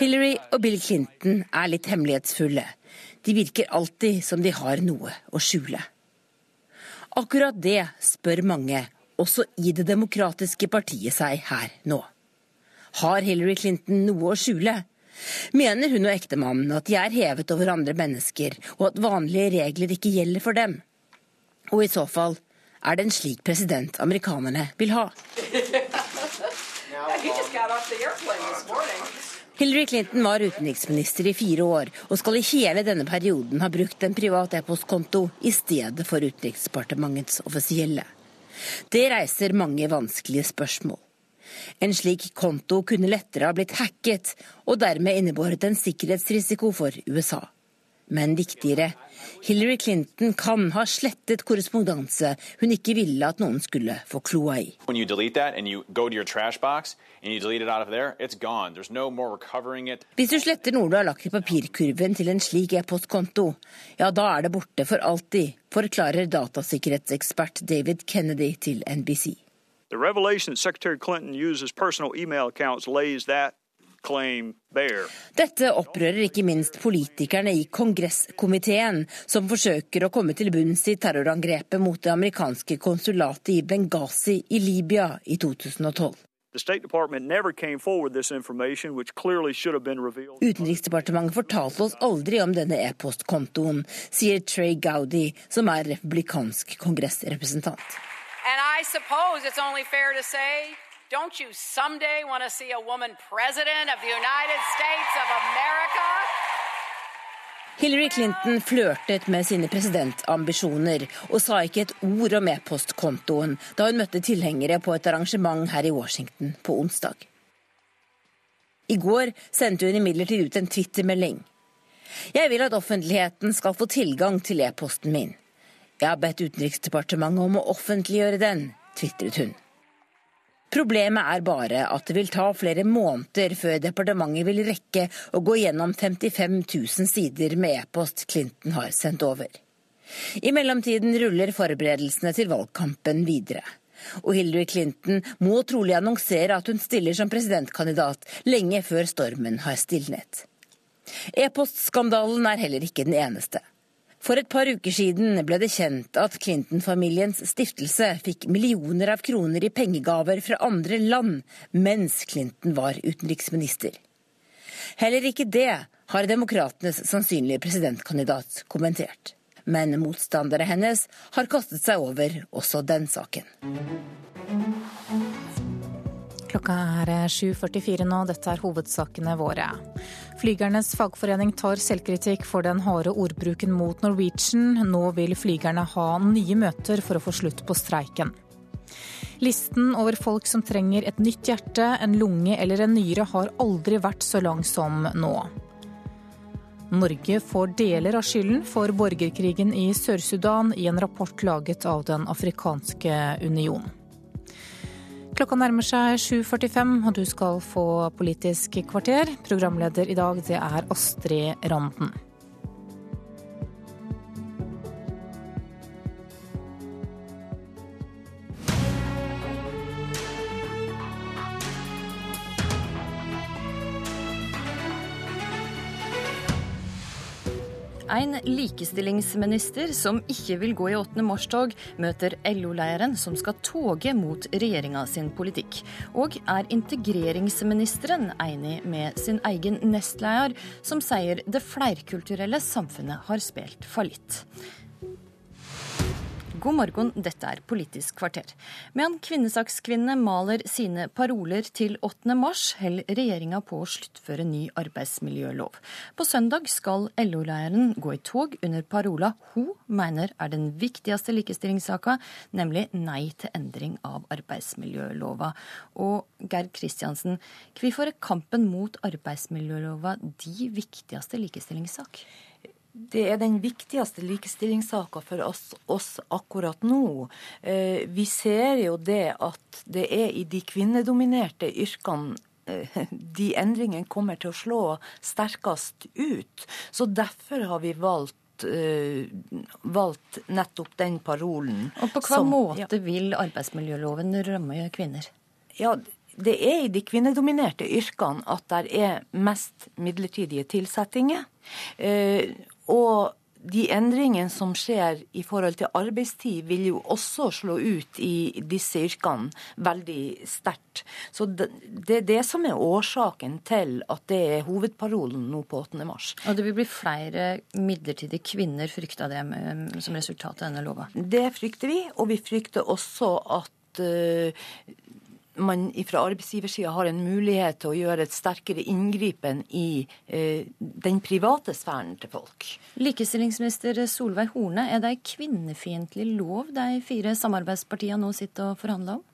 Hillary og Bill Clinton er litt hemmelighetsfulle. De virker alltid som de har noe å skjule. Akkurat det spør mange også i Det demokratiske partiet seg her nå. Har Hillary Clinton noe å skjule? Mener hun og ektemannen at de er hevet over andre mennesker, og at vanlige regler ikke gjelder for dem? Og i så fall, er det en slik president amerikanerne vil ha? Hillary Clinton var utenriksminister i fire år, og skal i hele denne perioden ha brukt en privat e-postkonto i stedet for Utenriksdepartementets offisielle. Det reiser mange vanskelige spørsmål. En slik konto kunne lettere ha blitt hacket, og dermed innebåret en sikkerhetsrisiko for USA. Men viktigere, Hillary Clinton kan ha slettet korrespondanse hun ikke ville at noen skulle få kloa i. Hvis du sletter noe du har lagt i papirkurven til en slik e-postkonto, ja da er det borte for alltid, forklarer datasikkerhetsekspert David Kennedy til NBC. The revelation that Secretary Clinton uses personal email accounts lays that dette opprører ikke minst politikerne i kongresskomiteen, som forsøker å komme til bunns i terrorangrepet mot det amerikanske konsulatet i Benghazi i Libya i 2012. Utenriksdepartementet fortalte oss aldri om denne e-postkontoen, sier Trey Gowdy, som er republikansk kongressrepresentant. Don't you someday want to see a woman president of the United States of America? Hillary Clinton flørtet med sine presidentambisjoner og sa ikke et ord om e-postkontoen da hun møtte tilhengere på et arrangement her i Washington på onsdag. I går sendte hun imidlertid ut en twittermelding. Jeg vil at offentligheten skal få tilgang til e-posten min. Jeg har bedt Utenriksdepartementet om å offentliggjøre den, tvitret hun. Problemet er bare at det vil ta flere måneder før departementet vil rekke å gå gjennom 55 000 sider med e-post Clinton har sendt over. I mellomtiden ruller forberedelsene til valgkampen videre. Og Hillary Clinton må trolig annonsere at hun stiller som presidentkandidat lenge før stormen har stilnet. E-postskandalen er heller ikke den eneste. For et par uker siden ble det kjent at Clinton-familiens stiftelse fikk millioner av kroner i pengegaver fra andre land mens Clinton var utenriksminister. Heller ikke det har demokratenes sannsynlige presidentkandidat kommentert. Men motstandere hennes har kastet seg over også den saken. Klokka er 7.44 nå, dette er hovedsakene våre. Flygernes fagforening tar selvkritikk for den harde ordbruken mot Norwegian. Nå vil flygerne ha nye møter for å få slutt på streiken. Listen over folk som trenger et nytt hjerte, en lunge eller en nyre har aldri vært så lang som nå. Norge får deler av skylden for borgerkrigen i Sør-Sudan i en rapport laget av Den afrikanske union. Klokka nærmer seg 7.45, og du skal få Politisk kvarter. Programleder i dag, det er Astrid Randen. En likestillingsminister som ikke vil gå i 8. mars-tog, møter LO-leiren som skal toge mot regjeringa sin politikk. Og er integreringsministeren enig med sin egen nestleder, som sier det flerkulturelle samfunnet har spilt fallitt. God morgen, dette er Politisk kvarter. Medan kvinnesakskvinnene maler sine paroler til 8. mars, holder regjeringa på å sluttføre ny arbeidsmiljølov. På søndag skal LO-leiren gå i tog under parola hun mener er den viktigste likestillingssaka, nemlig nei til endring av arbeidsmiljølova. Og Gerd Kristiansen, hvorfor er kampen mot arbeidsmiljølova de viktigste likestillingssak? Det er den viktigste likestillingssaka for oss, oss, akkurat nå. Eh, vi ser jo det at det er i de kvinnedominerte yrkene eh, *laughs* de endringene kommer til å slå sterkest ut. Så derfor har vi valgt eh, valgt nettopp den parolen. Og På hva som, måte ja. vil arbeidsmiljøloven ramme kvinner? Ja, Det er i de kvinnedominerte yrkene at det er mest midlertidige tilsettinger. Og de endringene som skjer i forhold til arbeidstid, vil jo også slå ut i disse yrkene veldig sterkt. Så det, er det som er årsaken til at det er hovedparolen nå på 8. mars. Og det vil bli flere midlertidige kvinner, frykta det som resultat av denne lova? Det frykter vi, og vi frykter også at uh, man fra arbeidsgiversida har en mulighet til å gjøre et sterkere inngripen i eh, den private sfæren til folk. Likestillingsminister Solveig Horne, er det ei kvinnefiendtlig lov de fire samarbeidspartiene nå sitter og forhandler om?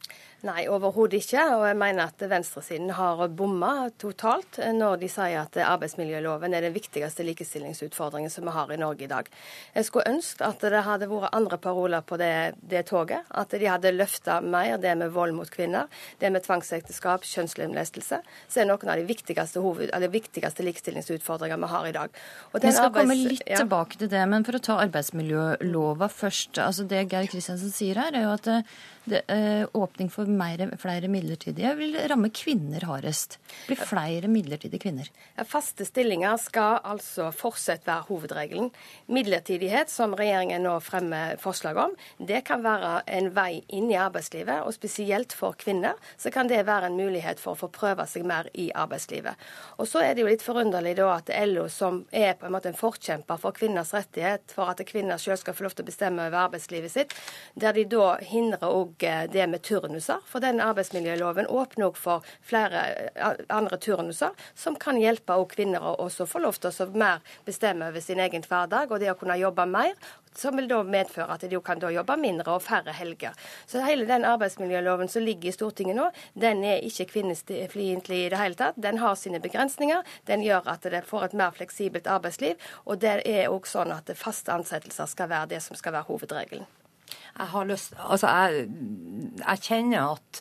Nei, overhodet ikke. Og jeg mener at venstresiden har bomma totalt når de sier at arbeidsmiljøloven er den viktigste likestillingsutfordringen som vi har i Norge i dag. Jeg skulle ønske at det hadde vært andre paroler på det, det toget. At de hadde løfta mer det med vold mot kvinner, det med tvangsekteskap, kjønnslemlestelse. Så er noen av de viktigste, hoved, viktigste likestillingsutfordringene vi har i dag. vi skal arbeids... komme litt ja. tilbake til det, men for å ta arbeidsmiljølova først. altså Det Geir Kristiansen sier her, er jo at det, det er åpning for mer, flere midlertidige vil ramme kvinner hardest. Det blir flere midlertidige kvinner. Faste stillinger skal altså fortsatt være hovedregelen. Midlertidighet, som regjeringen nå fremmer forslag om, det kan være en vei inn i arbeidslivet. Og spesielt for kvinner så kan det være en mulighet for å få prøve seg mer i arbeidslivet. Og så er det jo litt forunderlig da at LO, som er på en måte en forkjemper for kvinners rettighet, for at kvinner selv skal få lov til å bestemme over arbeidslivet sitt, der de da hindrer òg eh, det med turnuser. For den arbeidsmiljøloven åpner òg for flere eh, andre turnuser, som kan hjelpe kvinner å også få lov til å mer bestemme over sin egen hverdag, og det å kunne jobbe mer som vil da medføre at de kan jobbe mindre og færre helger. Så hele den arbeidsmiljøloven som ligger i Stortinget nå, den er ikke kvinnefiendtlig i det hele tatt. Den har sine begrensninger. Den gjør at det får et mer fleksibelt arbeidsliv. Og det er òg sånn at faste ansettelser skal være det som skal være hovedregelen. Jeg har lyst Altså, jeg, jeg kjenner at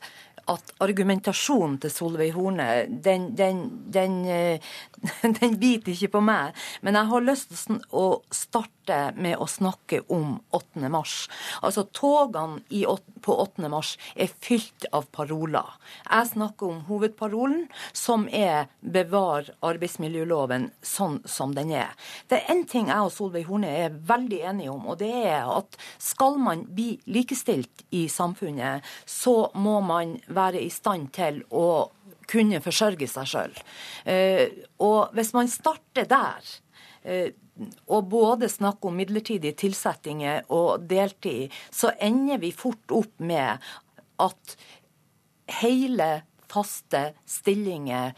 at argumentasjonen til Solveig Horne, den, den, den, eh, *laughs* den, biter ikke på meg. Men jeg har lyst til å starte med å snakke om 8. mars. Altså, togene på 8. mars er fylt av paroler. Jeg snakker om hovedparolen, som er 'bevar arbeidsmiljøloven sånn som den er'. Det er én ting jeg og Solveig Horne er veldig enige om, og det er at skal man bli likestilt i samfunnet, så må man være i stand til å kunne forsørge seg sjøl. Eh, og hvis man starter der, eh, og både snakke om midlertidige tilsettinger og deltid, så ender vi fort opp med at hele faste stillinger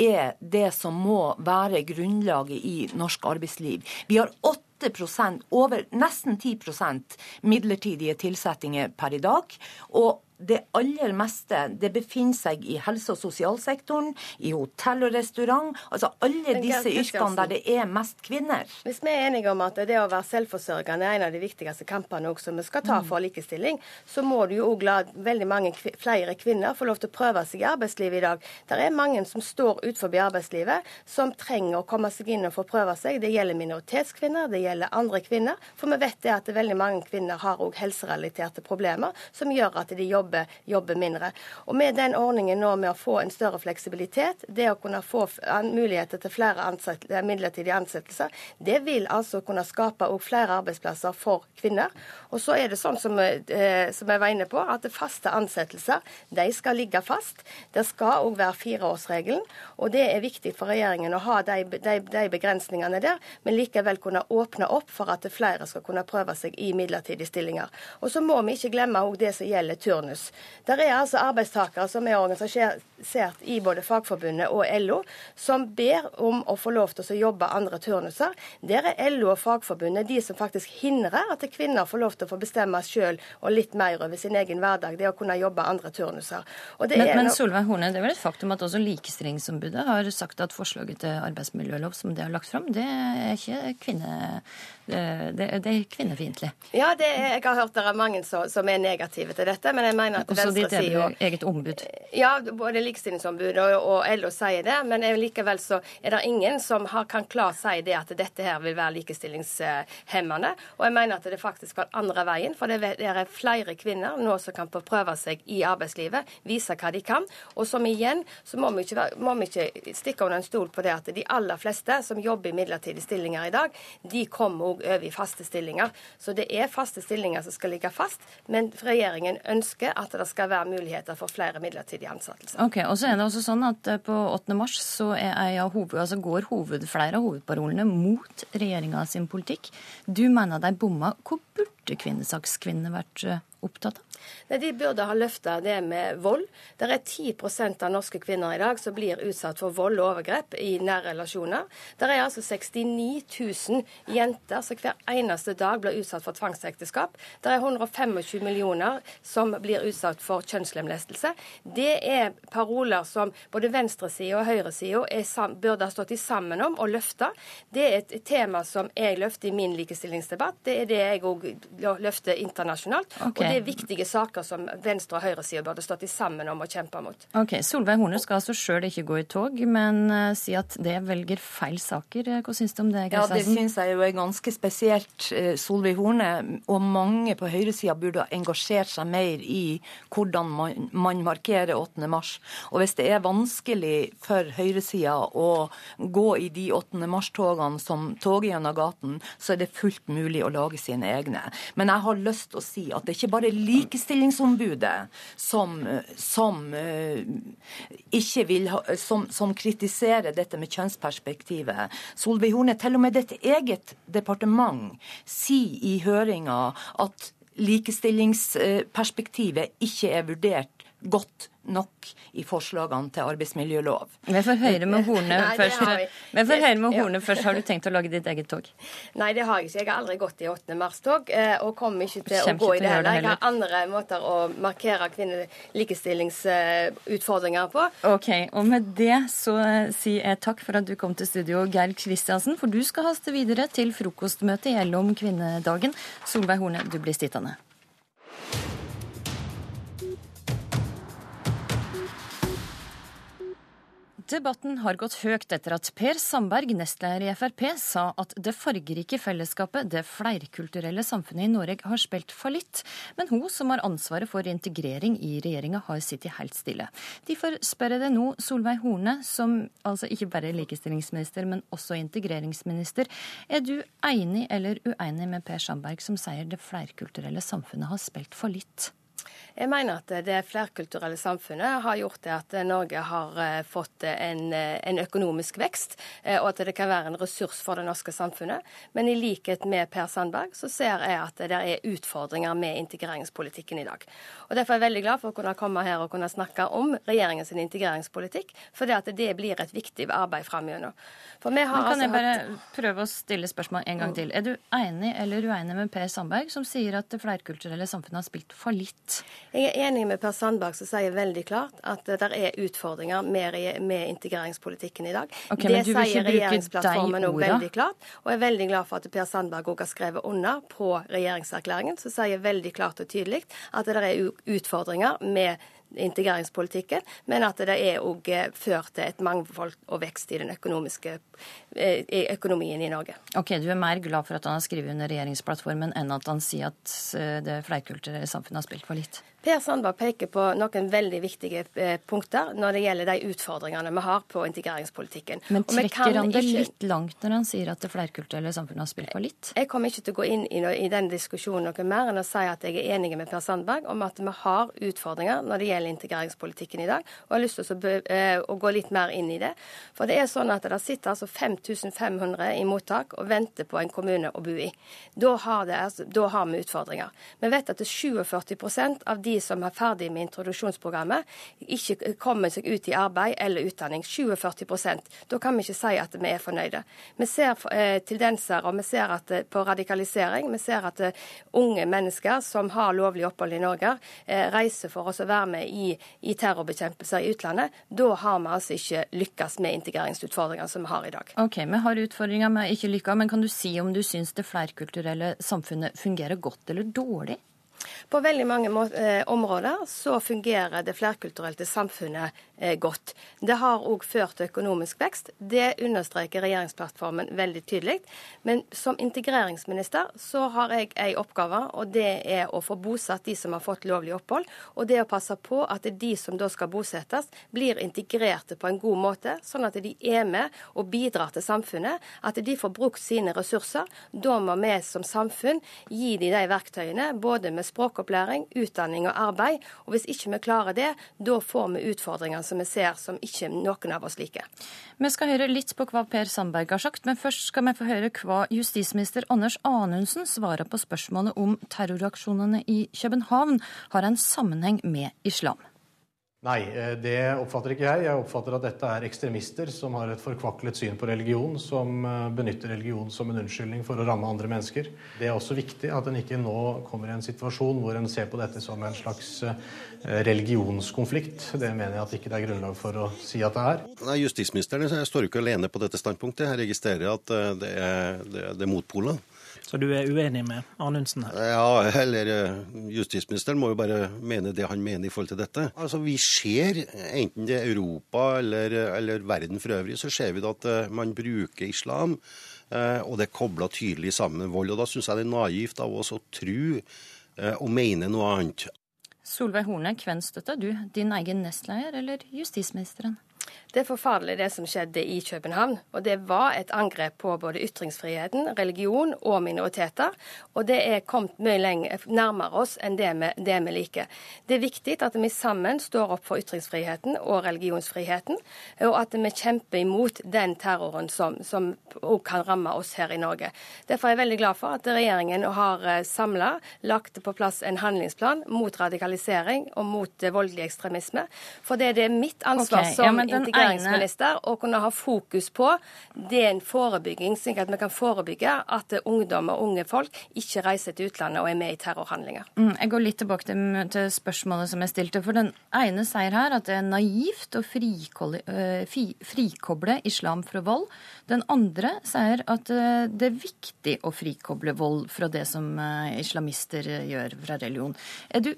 er det som må være grunnlaget i norsk arbeidsliv. Vi har 8% over nesten 10% midlertidige tilsettinger per i dag. Og det aller meste det befinner seg i helse- og sosialsektoren, i hotell og restaurant. Altså alle disse yrkene der det er mest kvinner. Hvis vi er enige om at det å være selvforsørgende er en av de viktigste kampene også vi skal ta mm. for likestilling, så må du jo òg la veldig mange flere kvinner få lov til å prøve seg i arbeidslivet i dag. Det er mange som står utenfor arbeidslivet, som trenger å komme seg inn og få prøve seg. Det gjelder minoritetskvinner, det gjelder andre kvinner. For vi vet det at veldig mange kvinner har òg helserelaterte problemer som gjør at de jobber jobber, jobber, mindre. Og Med den ordningen nå med å få en større fleksibilitet, det å kunne få muligheter til flere ansett, midlertidige ansettelser, det vil altså kunne skape flere arbeidsplasser for kvinner. Og så er det sånn som, eh, som jeg var inne på, at faste ansettelser de skal ligge fast. Det skal òg være fireårsregelen. Og det er viktig for regjeringen å ha de, de, de begrensningene der, men likevel kunne åpne opp for at flere skal kunne prøve seg i midlertidige stillinger. Og så må vi ikke glemme òg det som gjelder turnus turnus. Der er altså arbeidstakere som er organisert i både Fagforbundet og LO, som ber om å få lov til å jobbe andre turnuser. Der er LO og Fagforbundet de som faktisk hindrer at kvinner får lov til å få bestemme sjøl og litt mer over sin egen hverdag, det å kunne jobbe andre turnuser. men, men Solveig Horne, det er vel et faktum at også Likestillingsombudet har sagt at forslaget til arbeidsmiljølov som det har lagt fram, det er ikke kvinne det, det er kvinnefiendtlig. Ja, det er, jeg har hørt det er mange som, som, er negative til dette. Men jeg mener at Også ditt eget ombud? Ja, både Likestillingsombudet og, og, LO sier det. Men likevel så er det ingen som har, kan klart si det at dette her vil være likestillingshemmende. Og jeg mener at det faktisk skal andre veien. For det, det er flere kvinner nå som kan få prøve seg i arbeidslivet, vise hva de kan. Og som igjen så må vi ikke, må vi ikke stikke under en stol på det at de aller fleste som jobber i midlertidige stillinger i dag, de kommer òg over i faste stillinger. Så det er faste stillinger som skal ligge fast, men regjeringen ønsker at det skal være muligheter for flere midlertidige ansettelser. Ok, og så er det også sånn at eh, På 8. mars så hoved, altså går hoved, flere av hovedparolene mot regjeringa sin politikk. Du mener de bomma. Hvor burde kvinnesakskvinnene vært eh, opptatt av? Nei, De burde ha løfta det med vold. Det er 10% av norske kvinner i dag som blir utsatt for vold og overgrep i nære relasjoner. Det er altså 69 000 jenter som hver eneste dag blir utsatt for tvangsekteskap. Det er 125 millioner som blir utsatt for kjønnslemlestelse. Det er paroler som både venstresida og høyresida burde ha stått sammen om og løfta. Det er et tema som jeg løfter i min likestillingsdebatt. Det er det jeg òg løfte internasjonalt. Okay. Og det er viktige saker som venstre- og høyresida burde stått sammen om å kjempe mot. Ok, Solveig Horne skal altså sjøl ikke gå i tog, men uh, si at det velger feil saker. Hva syns du om det, Ja, Det syns jeg jo er ganske spesielt. Eh, Solveig Horne og mange på høyresida burde ha engasjert seg mer i hvordan man, man markerer 8. mars. Og hvis det er vanskelig for høyresida å gå i de 8. mars-togene som toget gjennom gaten, så er det fullt mulig å lage sine egne. Men jeg har lyst til å si at det er ikke bare Likestillingsombudet som, som, eh, ikke vil ha, som, som kritiserer dette med kjønnsperspektivet. Solveig Horne, til og med ditt eget departement sier i høringa at likestillingsperspektivet ikke er vurdert godt nok i forslagene til arbeidsmiljølov. Vi får høre med Horne *laughs* først. Vi får høre med Ja. Horne først. Har du tenkt å lage ditt eget tog? Nei, det har jeg ikke. Jeg har aldri gått i 8. mars-tog, eh, og kommer ikke til å gå i det heller. Jeg har andre måter å markere kvinnelikestillingsutfordringer på. Ok, og med det så eh, sier jeg takk for at du kom til studio, Geir Kristiansen. For du skal haste videre til frokostmøte i LO om kvinnedagen. Solveig Horne, du blir sittende. Debatten har gått høyt etter at Per Sandberg, nestleder i Frp, sa at det fargerike fellesskapet, det flerkulturelle samfunnet i Norge, har spilt fallitt. Men hun som har ansvaret for integrering i regjeringa, har sittet helt stille. Derfor spør jeg deg nå, Solveig Horne, som altså ikke bare er likestillingsminister, men også integreringsminister. Er du enig eller uenig med Per Sandberg, som sier det flerkulturelle samfunnet har spilt fallitt? Jeg mener at det flerkulturelle samfunnet har gjort det at Norge har eh, fått en, eh, en økonomisk vekst, eh, og at det kan være en ressurs for det norske samfunnet. Men i likhet med Per Sandberg så ser jeg at det er utfordringer med integreringspolitikken i dag. Og Derfor er jeg veldig glad for å kunne komme her og kunne snakke om regjeringens integreringspolitikk, for det, at det blir et viktig arbeid framover. Men kan altså jeg bare hatt prøve å stille spørsmål en gang til? Er du enig eller uenig med Per Sandberg, som sier at det flerkulturelle samfunnet har spilt fallitt? Jeg er enig med Per Sandberg som sier veldig klart at det er utfordringer med, med integreringspolitikken i dag. Okay, det sier regjeringsplattformen òg veldig klart. Og jeg er veldig glad for at Per Sandberg òg har skrevet under på regjeringserklæringen, som sier veldig klart og tydelig at det er utfordringer med integreringspolitikken, men at det er òg ført til et mangfold og vekst i den økonomiske eh, i økonomien i Norge. Ok, Du er mer glad for at han har skrevet under regjeringsplattformen enn at han sier at eh, det flerkulturelle samfunnet har spilt fallitt? Per Sandberg peker på noen veldig viktige eh, punkter når det gjelder de utfordringene vi har på integreringspolitikken. Men trekker han det ikke- litt langt når han sier at det flerkulturelle samfunnet har spilt på litt? Jeg kommer ikke til å gå inn i, i den diskusjonen noe mer enn å si at jeg er enig med Per Sandberg om at vi har utfordringer når det gjelder integreringspolitikken i dag. Og jeg har lyst til å, eh, å gå litt mer inn i det. For det er sånn at det sitter altså 5500 i mottak og venter på en kommune å bo i. Da har, det, altså, da har vi utfordringer. Vi vet at det er 47 av de som er ferdig med introduksjonsprogrammet, ikke kommer seg ut i arbeid eller utdanning. 47% Da kan vi ikke si at vi er fornøyde. Vi ser eh, tendenser og vi ser at, eh, på radikalisering. Vi ser at eh, unge mennesker som har lovlig opphold i Norge, reiser for oss å være med i, i terrorbekjempelser i utlandet. Da har vi altså ikke lykkes med integreringsutfordringene som vi har i dag. Ok, Vi har utfordringer vi har ikke lykka, men kan du si om du syns det flerkulturelle samfunnet fungerer godt eller dårlig? På veldig mange eh, områder så fungerer det flerkulturelle samfunnet eh, godt. Det har òg ført til økonomisk vekst. Det understreker regjeringsplattformen veldig tydelig. Men som integreringsminister så har jeg ei oppgave, og det er å få bosatt de som har fått lovlig opphold. Og det å passe på at de som da skal bosettes, blir integrerte på en god måte, sånn at de er med og bidrar til samfunnet. At de får brukt sine ressurser. Da må vi som samfunn gi dem de verktøyene, både med språkopplæring, utdanning og arbeid. Og hvis ikke vi klarer det, da får vi utfordringer som vi ser som ikke noen av oss liker. Vi skal høre litt på hva Per Sandberg har sagt, men først skal vi få høre hva justisminister Anders Anundsen svarer på spørsmålet om terroraksjonene i København har en sammenheng med islam. Nei, eh, det oppfatter ikke jeg. Jeg oppfatter at dette er ekstremister som har et forkvaklet syn på religion, som eh, benytter religion som en unnskyldning for å ramme andre mennesker. Det er også viktig at en ikke nå kommer i en situasjon hvor en ser på dette som en slags eh, religionskonflikt. Det mener jeg at ikke det er grunnlag for å si at det er. Nei, Justisministeren står ikke alene på dette standpunktet. Jeg registrerer at det er, det er motpoler. Så du er uenig med Anundsen her? Ja, eller justisministeren må jo bare mene det han mener i forhold til dette. Altså, Vi ser, enten det er Europa eller, eller verden for øvrig, så ser vi at man bruker islam Eh, og det er kobla tydelig sammen med vold. og Da syns jeg det er naivt av oss å tro eh, og mene noe annet. Solveig Horne, hvem støtter du? Din egen nestleder eller justisministeren? Det er forferdelig det som skjedde i København. Og det var et angrep på både ytringsfriheten, religion og minoriteter. Og det er kommet mye lenger, nærmere oss enn det vi, det vi, liker. Det er viktig at vi sammen står opp for ytringsfriheten og religionsfriheten, og at vi kjemper imot den terroren som, som også kan ramme oss her i Norge. Derfor er jeg veldig glad for at regjeringen har eh, samla lagt på plass en handlingsplan mot radikalisering og mot eh, voldelig ekstremisme. For det, det er mitt ansvar okay, som ja, integreringsminister å kunne ha fokus på det er en forebygging, slik at vi kan forebygge at ungdom og unge folk ikke reiser til utlandet og er med i terrorhandlinger. Mm, jeg går litt tilbake til, til, spørsmålet som jeg stilte. For den ene sier her at det er naivt å øh, frikoble islam fra vold. Den andre sier at øh, det er viktig å frikoble vold fra det som øh, islamister gjør fra religion. Er du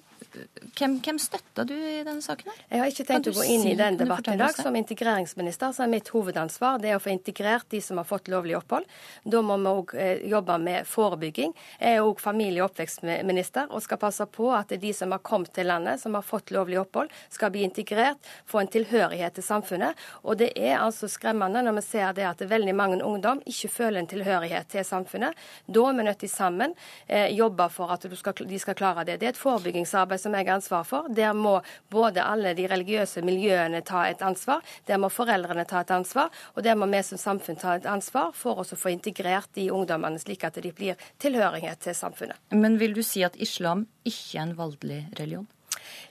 hvem, hvem støtter du i denne saken? her? Jeg har ikke tenkt å gå inn si, i den debatten i dag. Som integreringsminister så er mitt hovedansvar det å få integrert de som har fått lovlig opphold. Da må vi òg eh, jobbe med forebygging. Jeg er òg familie- og oppvekstminister og skal passe på at de som har kommet til landet, som har fått lovlig opphold, skal bli integrert, få en tilhørighet til samfunnet. Og det er altså skremmende når vi ser det at veldig mange ungdom ikke føler en tilhørighet til samfunnet. Da er vi nødt til sammen eh, jobbe for at skal, de skal klare det. Det er et forebyggingsarbeid som jeg har ansvar for. Der må både alle de religiøse miljøene ta et ansvar, der må foreldrene ta et ansvar, og der må vi som samfunn ta et ansvar for å få integrert de ungdommene, slik at de blir tilhørighet til samfunnet. Men vil du si at islam ikke er en voldelig religion?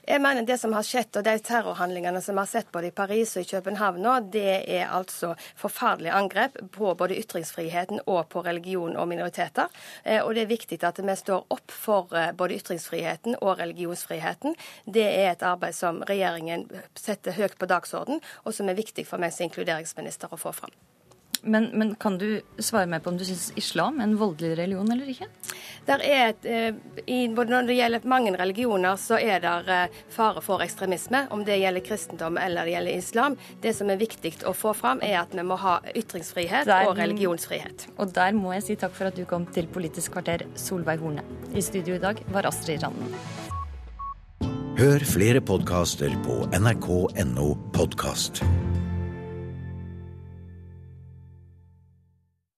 Jeg mener Det som har skjedd, og de terrorhandlingene som vi har sett både i Paris og i København nå, det er altså forferdelige angrep på både ytringsfriheten og på religion og minoriteter. Eh, og det er viktig at vi står opp for eh, både ytringsfriheten og religionsfriheten. Det er et arbeid som regjeringen setter høyt på dagsorden, og som er viktig for meg som inkluderingsminister å få fram. Men, men, kan du svare meg på om du syns islam er en voldelig religion eller ikke? Et, eh, i, når det gjelder mange religioner, så er det eh, fare for ekstremisme. Om det gjelder kristendom eller det gjelder islam. Det som er viktig å få fram, er at vi må ha ytringsfrihet der, og religionsfrihet. Og der må jeg si takk for at du kom til Politisk kvarter, Solveig Horne. I studio i dag var Astrid Randen. Hør flere podkaster på nrk.no podkast.